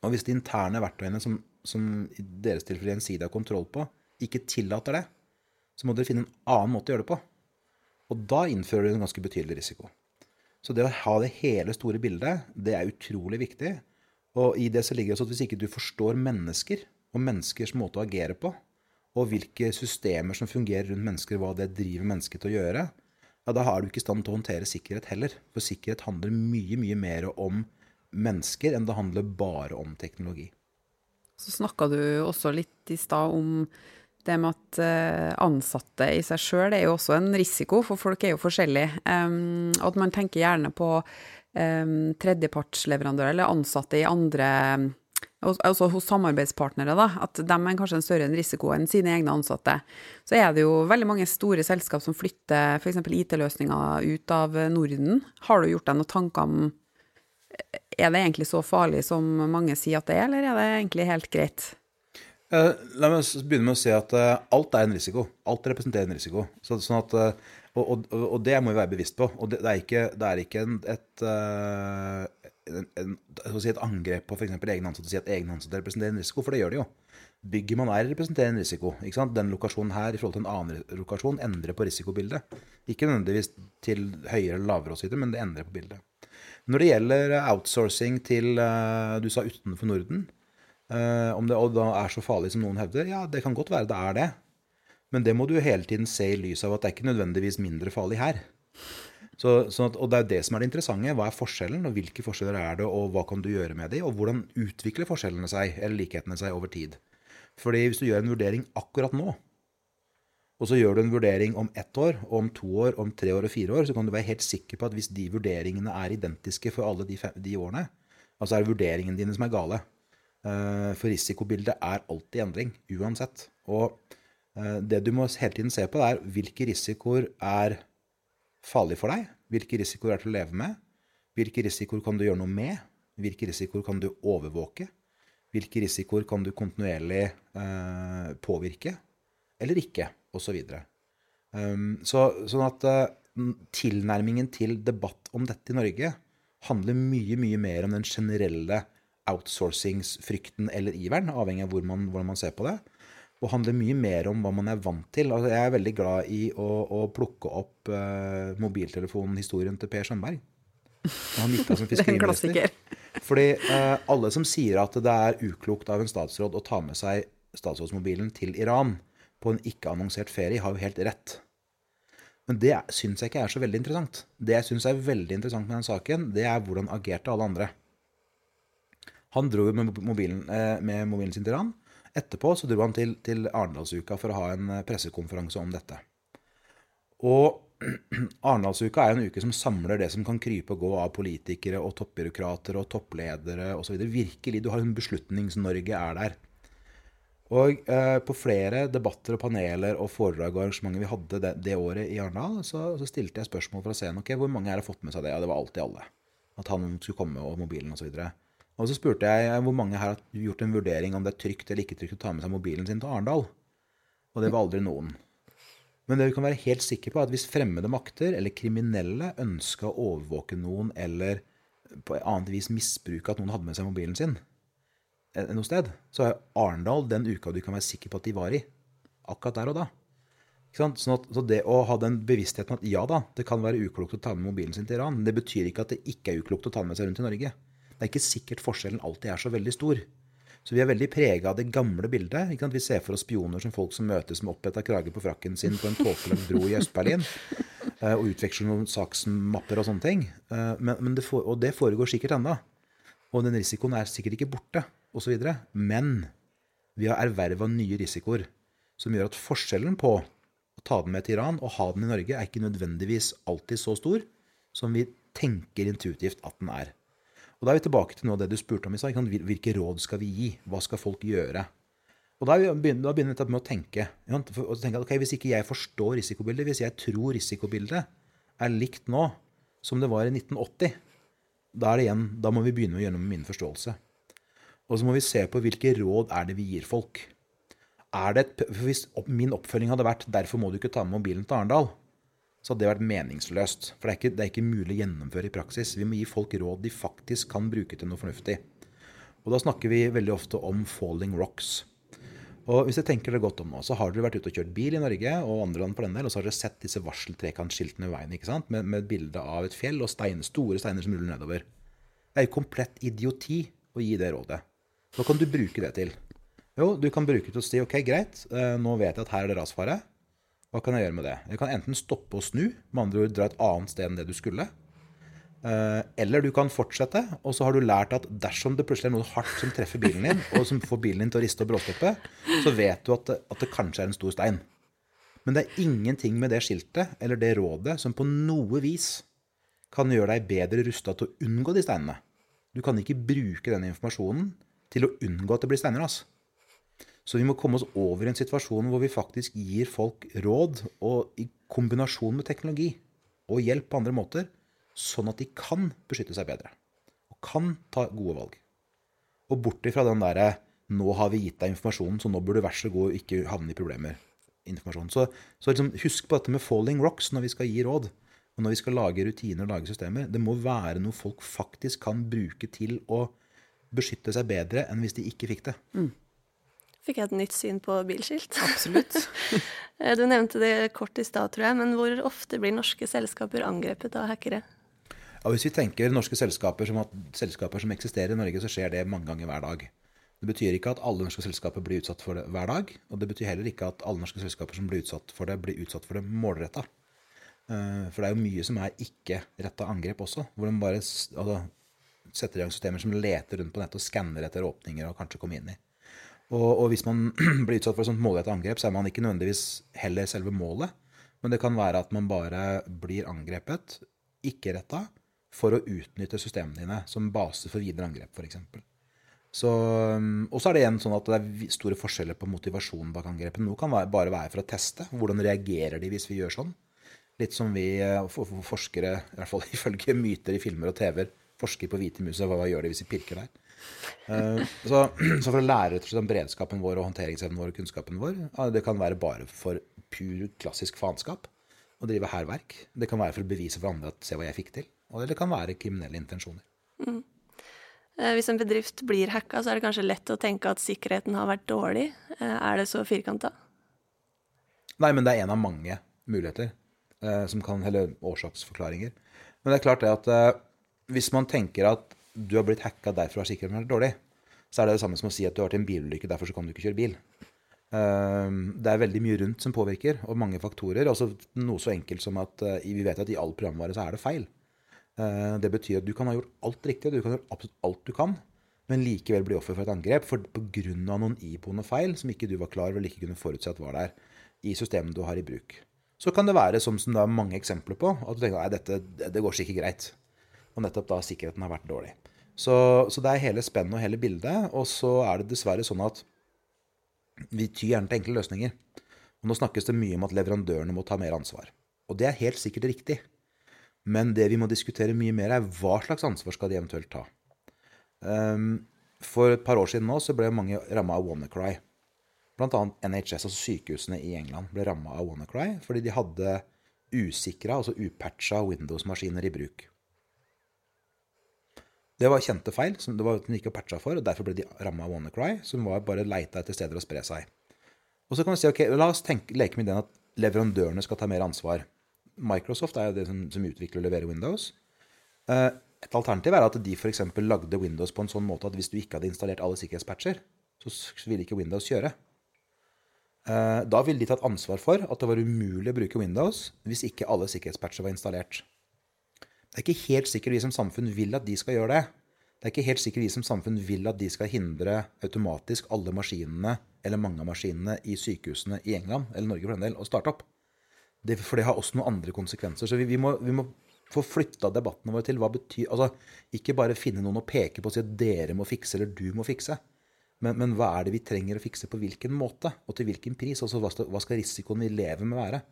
Og hvis de interne verktøyene som som i deres tilfelle Gjensidige har kontroll på, ikke tillater det, så må dere finne en annen måte å gjøre det på. Og da innfører du en ganske betydelig risiko. Så det å ha det hele store bildet, det er utrolig viktig. Og i det så ligger det også at hvis ikke du forstår mennesker, og menneskers måte å agere på, og hvilke systemer som fungerer rundt mennesker, hva det driver mennesket til å gjøre, ja, da er du ikke i stand til å håndtere sikkerhet heller. For sikkerhet handler mye, mye mer om mennesker enn det handler bare om teknologi. Så snakka du også litt i stad om det med at eh, ansatte i seg sjøl er jo også en risiko, for folk er jo forskjellige. At man tenker gjerne på tredjepartsleverandører eller ansatte i andre Altså hos samarbeidspartnere, da, at de er kanskje en større risiko enn sine egne ansatte. Så er det jo veldig mange store selskap som flytter f.eks. IT-løsninger ut av Norden. Har du gjort deg noen tanker om er det egentlig så farlig som mange sier at det er, eller er det egentlig helt greit? Uh, la meg begynne med å si at uh, alt er en risiko. Alt representerer en risiko. Så, sånn at, uh, og, og, og, det må vi være bevisst på. Og det, det er ikke, det er ikke en, et, en, en, si et angrep på f.eks. egne ansatte å si at egne ansatte representerer en risiko, for det gjør de jo. Bygget man er, representerer en risiko. Den lokasjonen her i forhold til en annen lokasjon endrer på risikobildet. Ikke nødvendigvis til høyere eller lavere men det endrer på bildet. Når det gjelder outsourcing til du sa utenfor Norden, om det er så farlig som noen hevder, ja, det kan godt være det er det. Men det må du hele tiden se i lys av at det er ikke nødvendigvis mindre farlig her. Så, at, og det er det som er det interessante. Hva er forskjellen, og hvilke forskjeller er det, og hva kan du gjøre med dem, og hvordan utvikler forskjellene seg, eller likhetene seg, over tid? Fordi hvis du gjør en vurdering akkurat nå, og så gjør du en vurdering om ett år, om to år, om tre år og fire år, så kan du være helt sikker på at hvis de vurderingene er identiske for alle de, fem, de årene, altså er det vurderingene dine som er gale. Eh, for risikobildet er alltid endring, uansett. Og eh, det du må hele tiden se på, er hvilke risikoer er farlige for deg? Hvilke risikoer er til å leve med? Hvilke risikoer kan du gjøre noe med? Hvilke risikoer kan du overvåke? Hvilke risikoer kan du kontinuerlig eh, påvirke eller ikke, osv. Så um, så, sånn at uh, tilnærmingen til debatt om dette i Norge handler mye, mye mer om den generelle outsourcingsfrykten eller iveren, avhengig av hvor man, hvordan man ser på det og handler mye mer om hva man er vant til. Altså, jeg er veldig glad i å, å plukke opp uh, mobiltelefonhistorien til Per Sandberg. Han gikk av som fiskeriminister. Fordi uh, alle som sier at det er uklokt av en statsråd å ta med seg statsrådsmobilen til Iran på en ikke-annonsert ferie, har jo helt rett. Men det syns jeg ikke er så veldig interessant. Det jeg syns er veldig interessant med den saken, det er hvordan agerte alle andre. Han dro med mobilen, eh, med mobilen sin til Iran. Etterpå så dro han til, til Arendalsuka for å ha en eh, pressekonferanse om dette. Og Arendalsuka er en uke som samler det som kan krype og gå av politikere og toppbyråkrater og toppledere osv. Virkelig, du har en Beslutnings-Norge er der. Og eh, på flere debatter og paneler og foredrag og arrangementer vi hadde det, det året i Arendal, så, så, stilte jeg spørsmål for å se okay, hvor mange her har fått med seg det. Ja, det var alltid alle. At han skulle komme og mobilen osv. Og, og så spurte jeg hvor mange her har gjort en vurdering om det er trygt eller ikke trygt å ta med seg mobilen sin til Arendal. Og det var aldri noen. Men det vi kan være helt sikre på, er at hvis fremmede makter eller kriminelle ønska å overvåke noen eller på et annet vis misbruke at noen hadde med seg mobilen sin noe sted, så er Arendal den uka du kan være sikker på at de var i. Akkurat der og da. Sånn at, så det å ha den bevisstheten at ja da, det kan være uklokt å ta med mobilen sin til Iran, men det betyr ikke at det ikke er uklokt å ta med seg rundt i Norge det er ikke sikkert forskjellen alltid er så veldig stor. Så vi er veldig prega av det gamle bildet. Vi ser for oss spioner som folk som møtes med oppheta krage på frakken sin på en tåkelagt bro i Øst-Berlin. Eh, og utveksler noen saksmapper og sånne ting. Eh, men, men det for, og det foregår sikkert ennå. Og den risikoen er sikkert ikke borte, osv. Men vi har erverva nye risikoer som gjør at forskjellen på å ta den med til Iran og ha den i Norge er ikke nødvendigvis alltid så stor som vi tenker intuitivt at den er. Og Da er vi tilbake til noe av det du spurte om i stad. Hvilke råd skal vi gi? Hva skal folk gjøre? Og Da begynner vi med å tenke. Og tenke at, okay, Hvis ikke jeg forstår risikobildet, hvis jeg tror risikobildet er likt nå som det var i 1980, da, er det igjen, da må vi begynne å gjøre noe med min forståelse. Og så må vi se på hvilke råd er det vi gir folk. Et, hvis min oppfølging hadde vært 'derfor må du ikke ta med mobilen til Arendal', så hadde det vært meningsløst. For det er, ikke, det er, ikke, mulig å gjennomføre i praksis. Vi må gi folk råd de faktisk kan bruke til noe fornuftig. Og da snakker vi veldig ofte om 'falling rocks'. Og hvis jeg tenker det godt om nå, så har dere vært ute og kjørt bil i Norge, og andre land på den del, og så har dere sett disse varseltrekantskiltene ved veien ikke sant? Med, med bilde av et fjell og stein, store steiner som ruller nedover. Det er jo komplett idioti å gi det rådet. Hva kan du bruke det til? Jo, du kan bruke det til å si ok, greit, eh, nå vet jeg at her er det rasfare. Hva kan jeg gjøre med det? Jeg kan enten stoppe og snu, med andre ord dra et annet sted enn det du skulle. Eh, eller du kan fortsette, og så har du lært at dersom det plutselig er noe hardt som treffer bilen din, og som får bilen din til å riste og bråstoppe, så vet du at det, at det kanskje er en stor stein. Men det er ingenting med det skiltet eller det rådet som på noe vis kan gjøre deg bedre rusta til å unngå de steinene. Du kan ikke bruke den informasjonen til å unngå at det blir steinras. Så vi må komme oss over i en situasjon hvor vi faktisk gir folk råd, og i kombinasjon med teknologi og hjelp på andre måter, sånn at de kan beskytte seg bedre. Og kan ta gode valg. Og bort ifra den derre 'nå har vi gitt deg informasjonen, så nå burde du vær så god ikke havne i problemer'. informasjon. Så, så liksom, husk på dette med 'falling rocks' når vi skal gi råd. Og når vi skal lage rutiner og lage systemer, det må være noe folk faktisk kan bruke til å beskytte seg bedre enn hvis de ikke fikk det. Mm. Fikk jeg et nytt syn på bilskilt? Absolutt. Eh, du nevnte det kort i stad, tror jeg, men hvor ofte blir norske selskaper angrepet av hackere? Ja, hvis vi tenker norske selskaper som at selskaper som eksisterer i Norge, så skjer det mange ganger hver dag. Det betyr ikke at alle norske selskaper blir utsatt for det hver dag. Og det betyr heller ikke at alle norske selskaper som blir utsatt for det, blir utsatt for det målretta. Eh, for det er jo mye som er ikke-retta angrep også, hvor de bare altså, setter i gang systemer som leter rundt på nettet og skanner etter åpninger og kanskje kommer inn i. Og, og hvis man blir utsatt for et sånt målrettet angrep, så er man ikke nødvendigvis heller selve målet. Men det kan være at man bare blir angrepet, ikke retta, for å utnytte systemene dine som base for videre angrep, f.eks. Og så er det igjen sånn at det er store forskjeller på motivasjonen bak angrepet. Noe kan være, bare være for å teste. Hvordan reagerer de hvis vi gjør sånn? Litt som vi eh, forskere, i hvert fall ifølge myter i filmer og TV-er, forsker på hvite mus. Hva, hva gjør de hvis de pirker der? Eh, så, så, for å lære rett og slett om beredskapen vår og håndteringsevnen vår og kunnskapen vår, det kan være bare for pur klassisk faenskap å drive hærverk. Det kan være for å bevise for andre at 'se hva jeg fikk til'. Eller det kan være kriminelle intensjoner. Mm. Eh, hvis en bedrift blir hacka, så er det kanskje lett å tenke at sikkerheten har vært dårlig. Eh, er det så firkanta? Nei, men det er en av mange muligheter som kan, eller årsaksforklaringer. Men det er klart det at hvis man tenker at du har blitt hacka, derfor har sikkerheten vært dårlig, så er det det samme som å si at du har vært i en bilulykke, derfor så kan du ikke kjøre bil. Ehm, det er veldig mye rundt som påvirker, og mange faktorer. Også noe så enkelt som at eh, vi vet at i all programvare så er det feil. Eh, det betyr at du kan ha gjort alt riktig, du kan gjøre absolutt alt du kan, men likevel bli offer for et angrep for pga. noen iboende feil som ikke du var klar over eller ikke kunne forutse at var der i systemet du har i bruk. Så kan det være, som, som det er mange eksempler på, at du tenker at dette det går sikkert greit. Og nettopp da sikkerheten har vært dårlig. Så, så det er hele spennet og hele bildet. Og så er det dessverre sånn at vi tyr gjerne til enkle løsninger. Og nå snakkes det mye om at leverandørene må ta mer ansvar. Og det er helt sikkert riktig. Men det vi må diskutere mye mer, er hva slags ansvar skal de eventuelt ta. Um, for et par år siden nå så ble mange ramma av WannaCry. Blant annet NHS, altså sykehusene i England, ble ramma av WannaCry fordi de hadde usikra, altså upatcha Windows-maskiner i bruk. Det var kjente feil som det var den ikke patcha for, og derfor ble de ramma av WannaCry, som var bare leita etter steder å spre seg. Og så kan vi si ok, la oss tenke, leke med den at leverandørene skal ta mer ansvar. Microsoft er jo det som, som utvikler og leverer Windows. Uh, et alternativ er at de f.eks. lagde Windows på en sånn måte at hvis du ikke hadde installert alle sikkerhetspatcher, så ville ikke Windows kjøre. Uh, da ville de tatt ansvar for at det var umulig å bruke Windows hvis ikke alle sikkerhetspatcher var installert. Det er ikke helt sikkert vi som samfunn vil at de skal gjøre det. Det er ikke helt sikkert vi som samfunn vil at de skal hindre automatisk alle maskinene, eller mange av maskinene, i sykehusene i England, eller Norge for den del, å starte opp. Det, for det har også noen andre konsekvenser. Så vi, vi, må, vi må, få flytta debattene våre til hva betyr Altså, ikke bare finne noen å peke på og si at dere må fikse, eller du må fikse. Men, men, hva er det vi trenger å fikse på hvilken måte, og til hvilken pris? Altså, hva skal, hva skal risikoen vi lever med, være?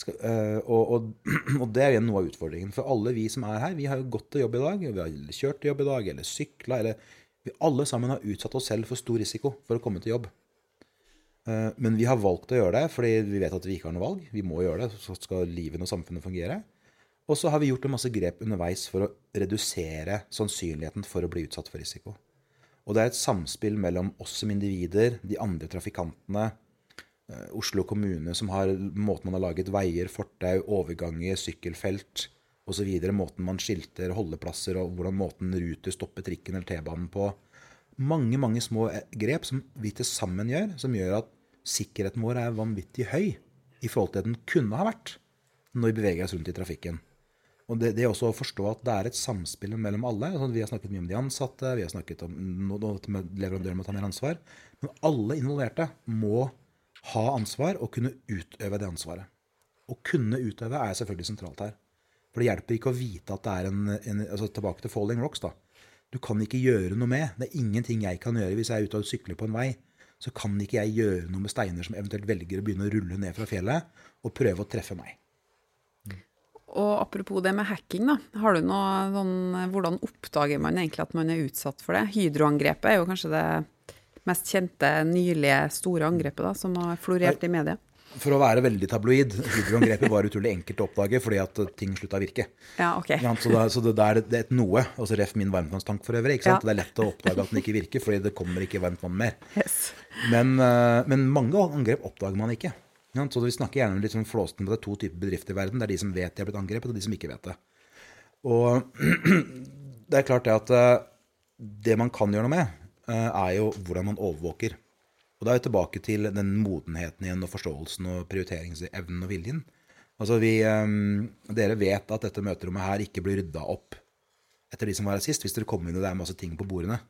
Skal, øh, og, og, og, det er jo noe av utfordringen. For alle vi som er her, vi har jo gått til jobb i dag. Vi har kjørt til jobb i dag, eller sykla, eller Vi alle sammen har utsatt oss selv for stor risiko for å komme til jobb. Uh, men vi har valgt å gjøre det fordi vi vet at vi ikke har noe valg. Vi må gjøre det, så skal livet og samfunnet fungere. Og så har vi gjort en masse grep underveis for å redusere sannsynligheten for å bli utsatt for risiko. Og det er et samspill mellom oss som individer, de andre trafikantene, Oslo kommune som har måten man har laget veier, fortau, overganger, sykkelfelt osv. Måten man skilter holdeplasser og hvordan måten Ruter stopper trikken eller T-banen på. Mange mange små eh, grep som vi til sammen gjør, som gjør at sikkerheten vår er vanvittig høy i forhold til det den kunne ha vært når vi beveger oss rundt i trafikken. Og det, det er også å forstå at det er et samspill mellom alle. Altså, vi har snakket mye om de ansatte, vi har snakket om at leverandøren må ta mer ansvar. Men alle involverte må ha ansvar og kunne utøve det ansvaret. Å kunne utøve er selvfølgelig sentralt her. For det hjelper ikke å vite at det er en, en altså Tilbake til falling rocks. da. Du kan ikke gjøre noe med. Det er ingenting jeg kan gjøre hvis jeg er ute og sykler på en vei. Så kan ikke jeg gjøre noe med steiner som eventuelt velger å begynne å rulle ned fra fjellet og prøve å treffe meg. Og apropos det med hacking, da. Har du noe sånn Hvordan oppdager man egentlig at man er utsatt for det? Hydroangrepet er jo kanskje det mest kjente nylige store angrepet da, som har florert i media? for å være veldig tabloid, hydroangrepet var utrolig enkelt å oppdage fordi at ting slutta å virke. Ja, ok. Ikke? Så, da, så det, der, det er et noe. altså Ref min varmtvannstank for øvrig. Ja. Det er lett å oppdage at den ikke virker, fordi det kommer ikke varmt vann mer. Yes. Men, eh, men mange angrep oppdager man ikke. Så vi snakker gjerne litt sånn flåsten på det er to typer bedrifter i verden. Det er de som vet de har blitt angrepet, og de som ikke vet det. Og det er klart det at eh, det man kan gjøre noe med, er jo hvordan man overvåker. Og da er vi tilbake til den modenheten igjen, og forståelsen og prioriteringsevnen og viljen. Altså vi, eh, Dere vet at dette møterommet her ikke blir rydda opp etter de som var her sist, hvis dere kommer inn og det er masse ting på bordene.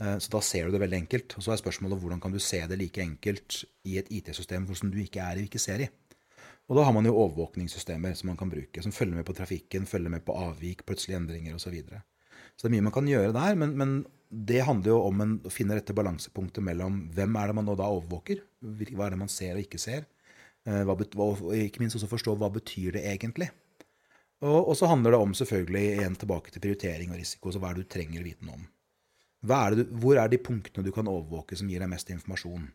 Eh, Så da ser du det veldig enkelt. Og så er spørsmålet hvordan kan du se det like enkelt i et IT-system som du ikke er i og ikke ser i. Og da har man jo overvåkningssystemer som man kan bruke, som følger med på trafikken, følger med på avvik, plutselige endringer osv. Så, videre. Så det er mye man kan gjøre der, men, men det handler jo om en, å finne rette balansepunktet mellom hvem er det man nå da overvåker, hva er det man ser og ikke ser, eh, hva, og ikke minst også forstå hva betyr det egentlig. Og, og så handler det om selvfølgelig igjen tilbake til prioritering og risiko, så hva er det du trenger å vite noe om. Er du, hvor er de punktene du kan overvåke som gir deg mest informasjon?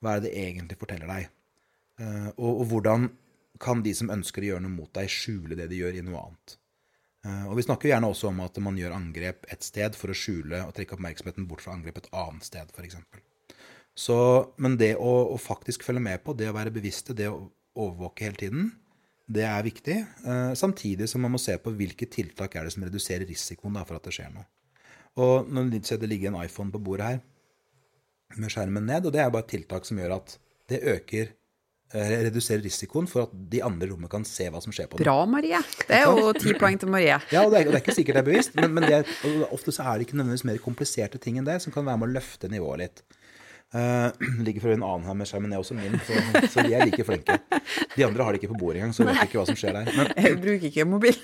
Hva er det det egentlig forteller deg? Eh, og, og hvordan kan de som ønsker å gjøre noe mot deg, skjule det de gjør i noe annet? Eh, og Vi snakker gjerne også om at man gjør angrep et sted for å skjule og trekke oppmerksomheten bort fra angrep et annet sted, f.eks. Så, men det å, å faktisk følge med på, det å være bevisste, det å overvåke hele tiden, det er viktig. Eh, samtidig som man må se på hvilke tiltak er det som reduserer risikoen for at det skjer noe. Og når det ligger en iPhone på bordet her med skjermen ned, og det er bare et tiltak som gjør at det øker eh, reduserer risikoen for at de andre i rommet kan se hva som skjer på dem. Bra, Marie. Det er jo ti poeng til Marie. Ja, og det er, det er ikke sikkert det er bevisst, men, men det er, ofte så er det ikke nødvendigvis mer kompliserte ting enn det som kan være med å løfte nivået litt. Uh, ligger for en annen her med skjermen, er også min, så, så de er like flinke. De andre har det ikke på bordet engang, så vet ikke hva som skjer der. Men, Jeg bruker ikke mobil.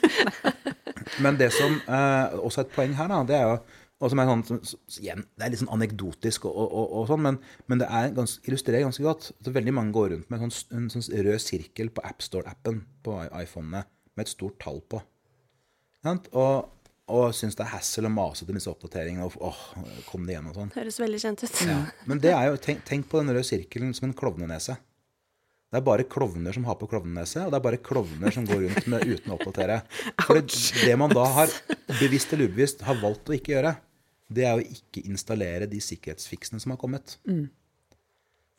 men det som uh, også er et poeng her, da, det er jo og som er sånn, som, igjen, Det er litt sånn anekdotisk, og, og, og, og sånn, men, men det er gans, illustrerer ganske godt. at Veldig mange går rundt med en sånn, en sånn rød sirkel på AppStore-appen på iPhonene med et stort tall på. Sant? Og, og syns det er hassle og masete med disse oppdateringene. og åh, kom det igjen og sånn. Høres veldig kjent ut. Men det er jo, tenk, tenk på den røde sirkelen som en klovnenese. Det er bare klovner som har på klovnenese, og det er bare klovner som går rundt med uten å oppdatere. For det, det man da har, bevisst eller ubevisst, har valgt å ikke gjøre, det er å ikke installere de sikkerhetsfiksene som har kommet.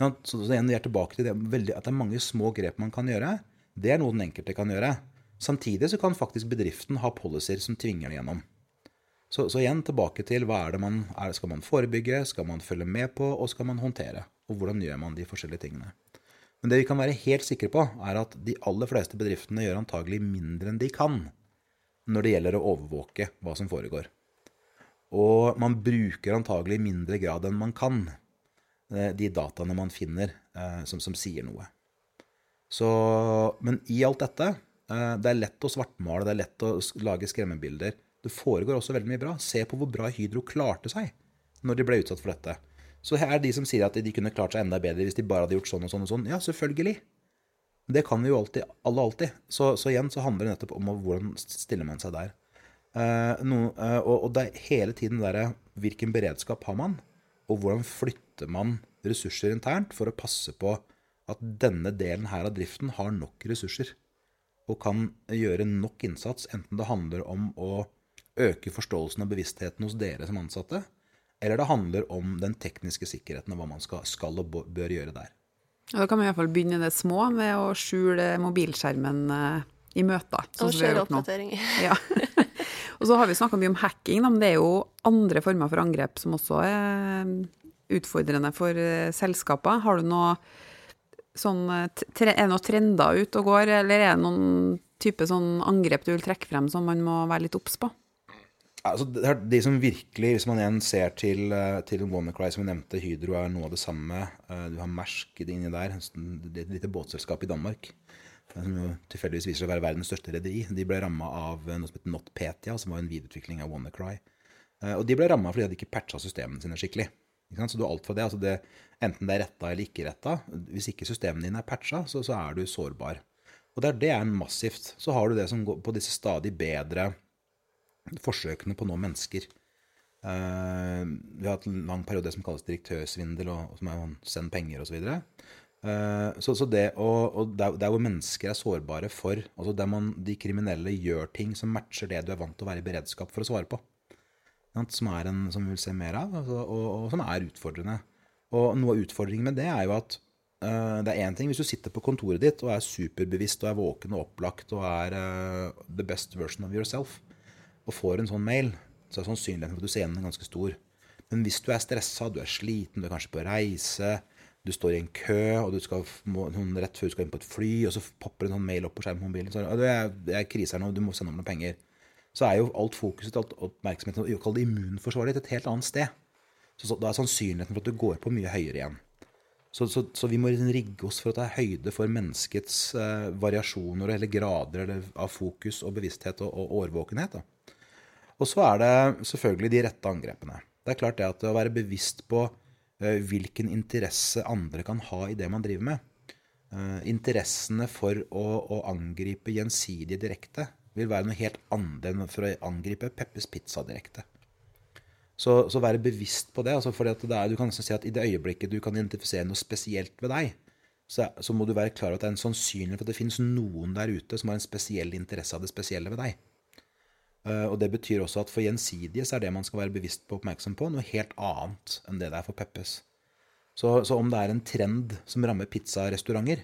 Ja, så, så igjen, vi er tilbake til det veldig, at det er mange små grep man kan gjøre. Det er noe den enkelte kan gjøre. Samtidig så kan faktisk bedriften ha policies som tvinger det gjennom. Så, så igjen tilbake til hva er det man er, Skal man forebygge, skal man følge med på, og skal man håndtere? Og hvordan gjør man de forskjellige tingene? Men det vi kan være helt sikre på, er at de aller fleste bedriftene gjør antagelig mindre enn de kan når det gjelder å overvåke hva som foregår. Og man bruker antagelig i mindre grad enn man kan eh, de dataene man finner eh, som, som sier noe. Så, men i alt dette, eh, det er lett å svartmale, det er lett å lage skremmebilder. Det foregår også veldig mye bra. Se på hvor bra Hydro klarte seg når de ble utsatt for dette. Så her er de som sier at de kunne klart seg enda bedre hvis de bare hadde gjort sånn og sånn og sånn. Ja, selvfølgelig. Det kan vi jo alltid, alle alltid. Så, så igjen så handler det nettopp om hvordan stiller man seg der. Eh, no, eh, og, og det er hele tiden det derre hvilken beredskap har man, og hvordan flytter man ressurser internt for å passe på at denne delen her av driften har nok ressurser og kan gjøre nok innsats, enten det handler om å øke forståelsen og bevisstheten hos dere som ansatte, eller det handler om den tekniske sikkerheten og hva man skal, skal og bør- gjøre der. Og da kan vi i hvert fall begynne i det små med å skjule mobilskjermen eh, i møter. sånn Og som kjøre oppdateringer. Ja. Og så har vi snakka mye om hacking, men det er jo andre former for angrep som også er utfordrende for eh, selskaper. Har du noe sånn eh, Er det noen trender ute og går, eller er det noen type sånn angrep du vil trekke frem som man må være litt obs på? Altså, de som virkelig, Hvis man igjen ser til, eh, til WannaCry, som vi nevnte, Hydro er noe av det samme. Eh, Du har Mersk inni der, er et lite båtselskap i Danmark. Som jo tilfeldigvis viser seg å være verdens største rederi. De ble ramma av noe som heter NotPetia, som var en videreutvikling av WannaCry. Eh, Og de ble ramma fordi de hadde ikke patcha systemene sine skikkelig. Så du har alt fra det, altså det, Enten det er retta eller ikke retta. Hvis ikke systemene dine er patcha, så, så er du sårbar. Og det er, det er massivt. Så har du det som går på disse stadig bedre forsøkene på å nå mennesker. Uh, vi har hatt en lang periode som kalles direktørsvindel, og, og som er å sende penger osv. Eh, så, så det å, og der hvor mennesker er sårbare for altså Der man, de kriminelle gjør ting som matcher det du er vant til å være i beredskap for å svare på. Som, er en, som vi vil se mer av, altså, og, og, som er utfordrende. Og noe av utfordringen med det er jo at uh, det er én ting hvis du sitter på kontoret ditt og er superbevisst og er våken og opplagt og er uh, the best version of yourself, og får en sånn mail, så er sannsynligheten for at du ser den ganske stor. Men hvis du er stressa, du er sliten, du er kanskje på reise, du står i en kø, og du skal må, rett før du skal inn på et fly, og så popper en sånn mail opp på skjermen på mobilen så, det, er, det er krise her nå, du må sende om noen penger. Så er jo alt fokuset, alt oppmerksomheten, kall det immunforsvaret ditt, et helt annet sted. Så, så, Da er sannsynligheten for at du går på, mye høyere igjen. Så, så, så, vi må liksom rigge oss for at det er høyde for menneskets eh, variasjoner eller grader eller, av fokus og bevissthet og, og årvåkenhet. Da. Og så er det selvfølgelig de rette angrepene. Det er klart det at å være bevisst på hvilken interesse andre kan ha i det man driver med. Uh, interessene for å, å, angripe gjensidig direkte vil være noe helt annet enn for å angripe Peppes Pizza direkte. Så, så være bevisst på det. Altså fordi det er, du kan si at I det øyeblikket du kan identifisere noe spesielt ved deg, så, så må du være klar over at det er en sannsynlighet for at det finnes noen der ute som har en spesiell interesse av det spesielle ved deg. Eh, og Det betyr også at for gjensidige så er det man skal være bevisst på oppmerksom på, noe helt annet enn det det er for Peppes. Så, så om det er en trend som rammer pizzarestauranter,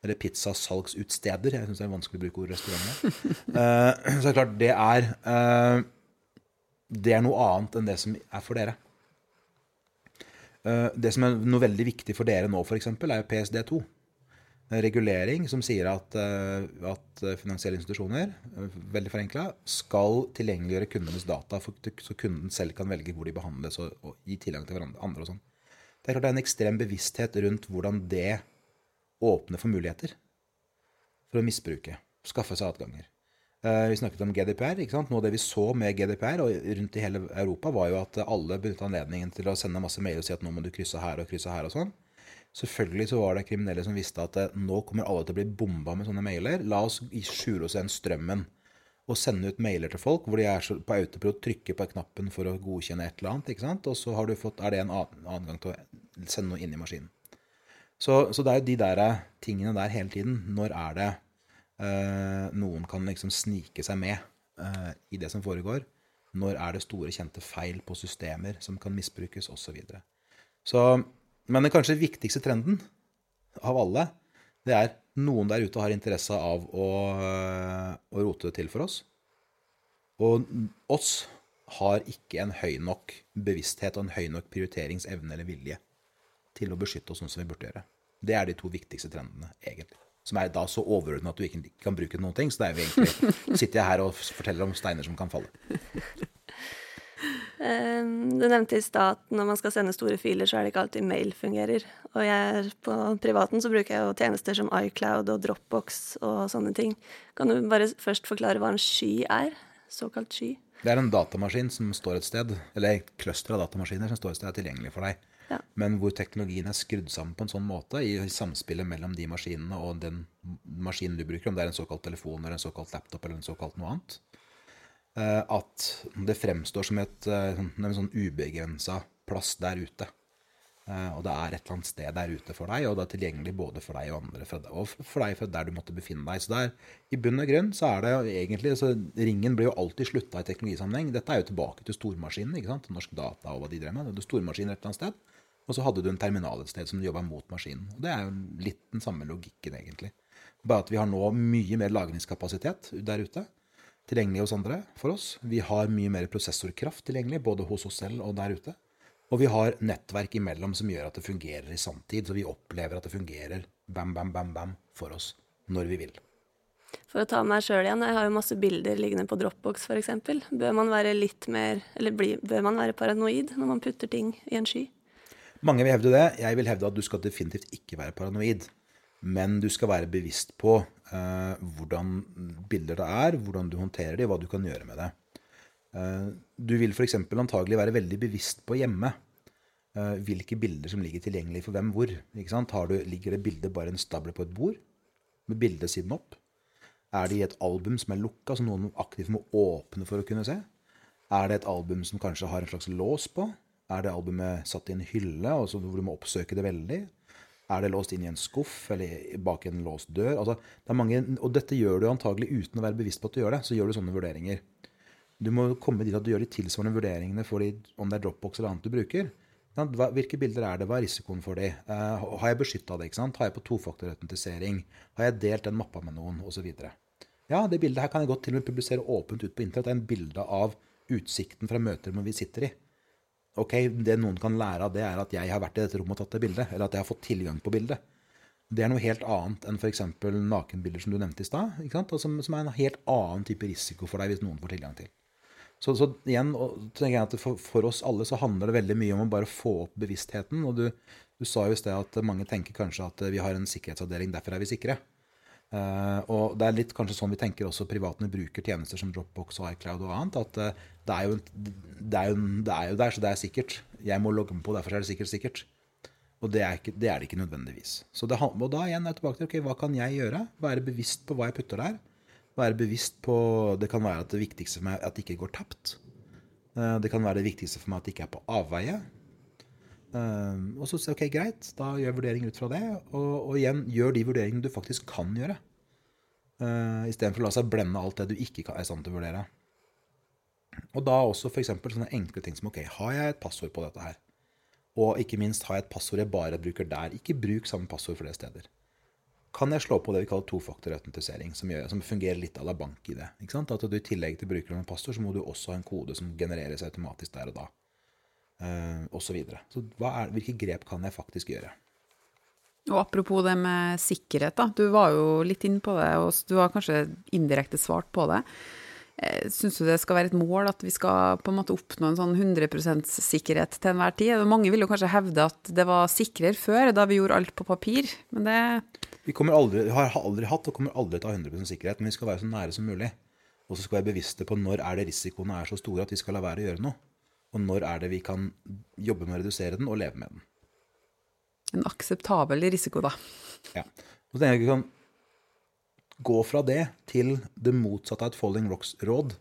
eller pizzasalgsutsteder Jeg syns det er vanskelig å bruke ordet restauranter. uh, så er det klart, det er uh, Det er noe annet enn det som er for dere. Det som er noe veldig viktig for dere nå, f.eks., er jo PSD2 regulering som sier at, eh, at finansielle institusjoner eh, veldig forenkla, skal tilgjengeliggjøre kundenes data, så kunden selv kan velge hvor de behandles og, og gi tilgang til hverandre andre. og sånn. Det er klart det er en ekstrem bevissthet rundt hvordan det åpner for muligheter for å misbruke, skaffe seg adganger. Eh, vi snakket om GDPR. ikke sant? Noe av det vi så med GDPR og rundt i hele Europa, var jo at alle benyttet anledningen til å sende masse mail og si at nå må du krysse her og krysse her og sånn. Selvfølgelig så var det kriminelle som visste at eh, nå kommer alle til å bli bomba med sånne mailer. La oss skjule oss igjen strømmen og sende ut mailer til folk hvor de er på autopilot, trykker på knappen for å godkjenne et eller annet. ikke sant? Og så fått, er det en adgang til å sende noe inn i maskinen. Så, så, det er jo de der eh, tingene der hele tiden. Når er det eh, noen kan liksom snike seg med eh, i det som foregår? Når er det store, kjente feil på systemer som kan misbrukes, osv. Så, videre. så men den kanskje viktigste trenden av alle, det er noen der ute har interesse av å, å rote det til for oss. Og oss har ikke en høy nok bevissthet og en høy nok prioriteringsevne eller vilje til å beskytte oss sånn som vi burde gjøre. Det er de to viktigste trendene, egentlig. Som er da så overordnet at du ikke kan bruke noen ting. Så egentlig sitter jeg her og forteller om steiner som kan falle. Ehm, du nevnte i stad at når man skal sende store filer, så er det ikke alltid mail fungerer. Og jeg, på privaten så bruker jeg jo tjenester som iCloud og Dropbox og sånne ting. Kan du bare først forklare hva en sky er? Såkalt sky? Det er en datamaskin som står et sted, eller et cluster av datamaskiner som står et sted er tilgjengelig for deg. Ja. Men hvor teknologien er skrudd sammen på en sånn måte i samspillet mellom de maskinene og den maskinen du bruker, om det er en såkalt telefon eller en såkalt laptop eller en såkalt noe annet, Eh, at det fremstår som et, eh, sånn, en sånn ubegrensa plass der ute. Eh, og det er et eller annet sted der ute for deg, og det er tilgjengelig både for deg og andre, og for deg fra der du måtte befinne deg. Så der, i bunn og grunn så er det egentlig så Ringen blir jo alltid slutta i teknologisammenheng. Dette er jo tilbake til stormaskinen, ikke sant? Norsk Data og hva de drev med. Du stormaskin et eller annet sted, og så hadde du en terminal et sted som jobba mot maskinen. Og Det er jo litt den samme logikken, egentlig. Bare at vi har nå mye mer lagringskapasitet der ute tilgjengelig hos andre for oss. Vi har mye mer prosessorkraft tilgjengelig, både hos oss selv og der ute. Og vi har nettverk imellom som gjør at det fungerer i sanntid. Så vi opplever at det fungerer bam, bam, bam, bam for oss når vi vil. For å ta meg sjøl igjen, jeg har jo masse bilder liggende på Dropbox f.eks. Bør man være litt mer, eller bli, bør man være paranoid når man putter ting i en sky? Mange vil hevde det. Jeg vil hevde at du skal definitivt ikke være paranoid. Men du skal være bevisst på eh, hvordan bilder det er, hvordan du håndterer de, hva du kan gjøre med det. Eh, du vil f.eks. antagelig være veldig bevisst på hjemme eh, hvilke bilder som ligger tilgjengelig for hvem hvor. Du, ligger det bildet bare en stable på et bord med bildet siden opp? Er det i et album som er lukka, som noen aktivt må åpne for å kunne se? Er det et album som kanskje har en slags lås på? Er det albumet satt i en hylle, altså hvor du må oppsøke det veldig? Er det låst inn i en skuff eller bak en låst dør? Altså, det mange, og dette gjør du antagelig uten å være bevisst på at du gjør det. Så gjør du sånne vurderinger. Du må komme dit at du gjør de tilsvarende vurderingene for de, om det er Dropbox eller annet du bruker. Hvilke bilder er det? Hva er risikoen for de? Uh, har jeg beskytta det? ikke sant? Har jeg på tofaktorautentisering? Har jeg delt den mappa med noen? Osv. Ja, det bildet her kan jeg godt til og med publisere åpent ut på internett. Det er en bilde av utsikten fra møter vi sitter i. Ok, Det noen kan lære av det, er at jeg har vært i dette rommet og tatt det bildet. Eller at jeg har fått tilgang på bildet. Det er noe helt annet enn f.eks. nakenbilder som du nevnte i stad. Som, som, er en helt annen type risiko for deg hvis noen får tilgang til. Så, så igjen, tenker jeg at for, for, oss alle så handler det veldig mye om å bare få opp bevisstheten. Og du, du sa jo i sted at mange tenker kanskje at vi har en sikkerhetsavdeling, derfor er vi sikre. Uh, og det er litt kanskje sånn vi tenker også privatene bruker tjenester som Dropbox og iCloud og annet. At uh, det, er jo, det, er jo, det, er jo, der, så det er sikkert. Jeg må logge meg på, derfor er det sikkert sikkert. Og det er, ikke, det er det ikke nødvendigvis. Så det, og da igjen er jeg tilbake til okay, hva kan jeg gjøre? Være bevisst på hva jeg putter der. Være bevisst på Det kan være at det viktigste for meg er at det ikke går tapt. Uh, det kan være det viktigste for meg at det ikke er på avveie. Um, og så sier ok, greit, da gjør vurdering ut fra det. Og, og igjen, gjør de vurderingene du faktisk kan gjøre. Uh, Istedenfor å la seg blende alt det du ikke er i stand til å vurdere. Og da også f.eks. sånne enkle ting som ok, har jeg et passord på dette her? Og ikke minst, har jeg et passord jeg bare bruker der? Ikke bruk samme passord flere steder. Kan jeg slå på det vi kaller tofaktorautentisering, som, som fungerer litt à la bank i det? Ikke sant? At du i tillegg til brukeren av passord, så må du også ha en kode som genereres automatisk der og da eh, osv. Så, videre. så er, hvilke grep kan jeg faktisk gjøre? Og Apropos det med sikkerhet, da. Du var jo litt inne på det, og du har kanskje indirekte svart på det. Eh, Syns du det skal være et mål at vi skal på en måte oppnå en sånn 100% sikkerhet til enhver tid? Mange vil jo kanskje hevde at det var sikrere før, da vi gjorde alt på papir, men det Vi aldri, har aldri hatt og kommer aldri til å ha 100% sikkerhet, men vi skal være så nære som mulig. Og så skal vi være bevisste på når er det risikoene er så store at vi skal la være å gjøre noe. Og når er det vi kan jobbe med å redusere den og leve med den. En akseptabel risiko, da. Ja. Så tenker jeg vi kan gå fra det til det motsatte av et Falling Rocks-råd.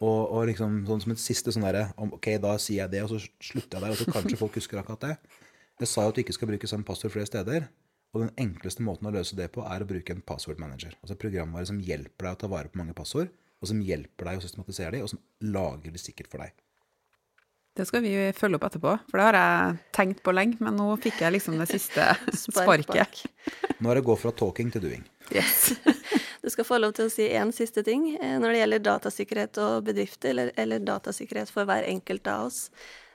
Og, og, liksom sånn som et siste sånn derre OK, da sier jeg det, og så slutter jeg der, og så kanskje folk husker akkurat det. Jeg sa jo at du ikke skal bruke samme passord flere steder. Og den enkleste måten å løse det på, er å bruke en password manager. Altså programvare som hjelper deg å ta vare på mange passord, og som hjelper deg å systematisere dem, og som lager det sikkert for deg. Det skal vi følge opp etterpå, for det har jeg tenkt på lenge, men nå fikk jeg liksom det siste sparket. Nå er det gå fra talking til doing. Yes. Du skal få lov til å si én siste ting eh, når det gjelder datasikkerhet og bedrifter, eller, eller datasikkerhet for hver enkelt av oss.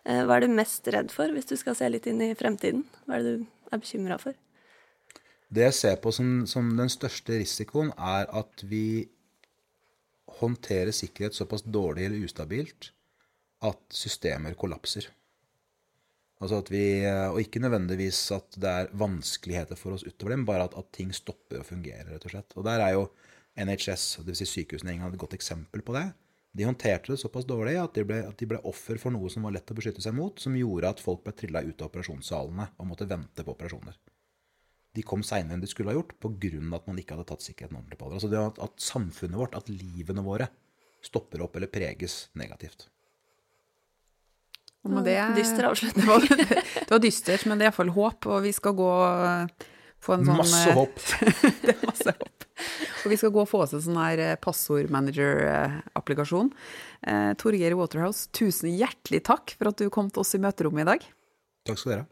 Eh, hva er du mest redd for, hvis du skal se litt inn i fremtiden? Hva er det du er bekymra for? Det jeg ser på som, som den største risikoen, er at vi håndterer sikkerhet såpass dårlig eller ustabilt at systemer kollapser. Altså at vi, Og ikke nødvendigvis at det er vanskeligheter for oss utover dem, bare at, at ting stopper å fungere, rett og slett. Og der er jo NHS, dvs. Si sykehusene i England, et godt eksempel på det. De håndterte det såpass dårlig at de, ble, at de ble offer for noe som var lett å beskytte seg mot, som gjorde at folk ble trilla ut av operasjonssalene og måtte vente på operasjoner. De kom seinere enn de skulle ha gjort pga. at man ikke hadde tatt sikkerheten ordentlig på det. Altså at, at samfunnet vårt, at livene våre, stopper opp eller preges negativt. Og med det, Dyster avslutning. Det var, det var dystert, men det er iallfall håp, og vi skal gå få en sånn Masse eh, håp. det er masse håp. Og vi skal gå og få oss en sånn her eh, passordmanager-applikasjon. Eh, Torgeir Waterhouse, tusen hjertelig takk for at du kom til oss i møterommet i dag. Takk skal dere ha.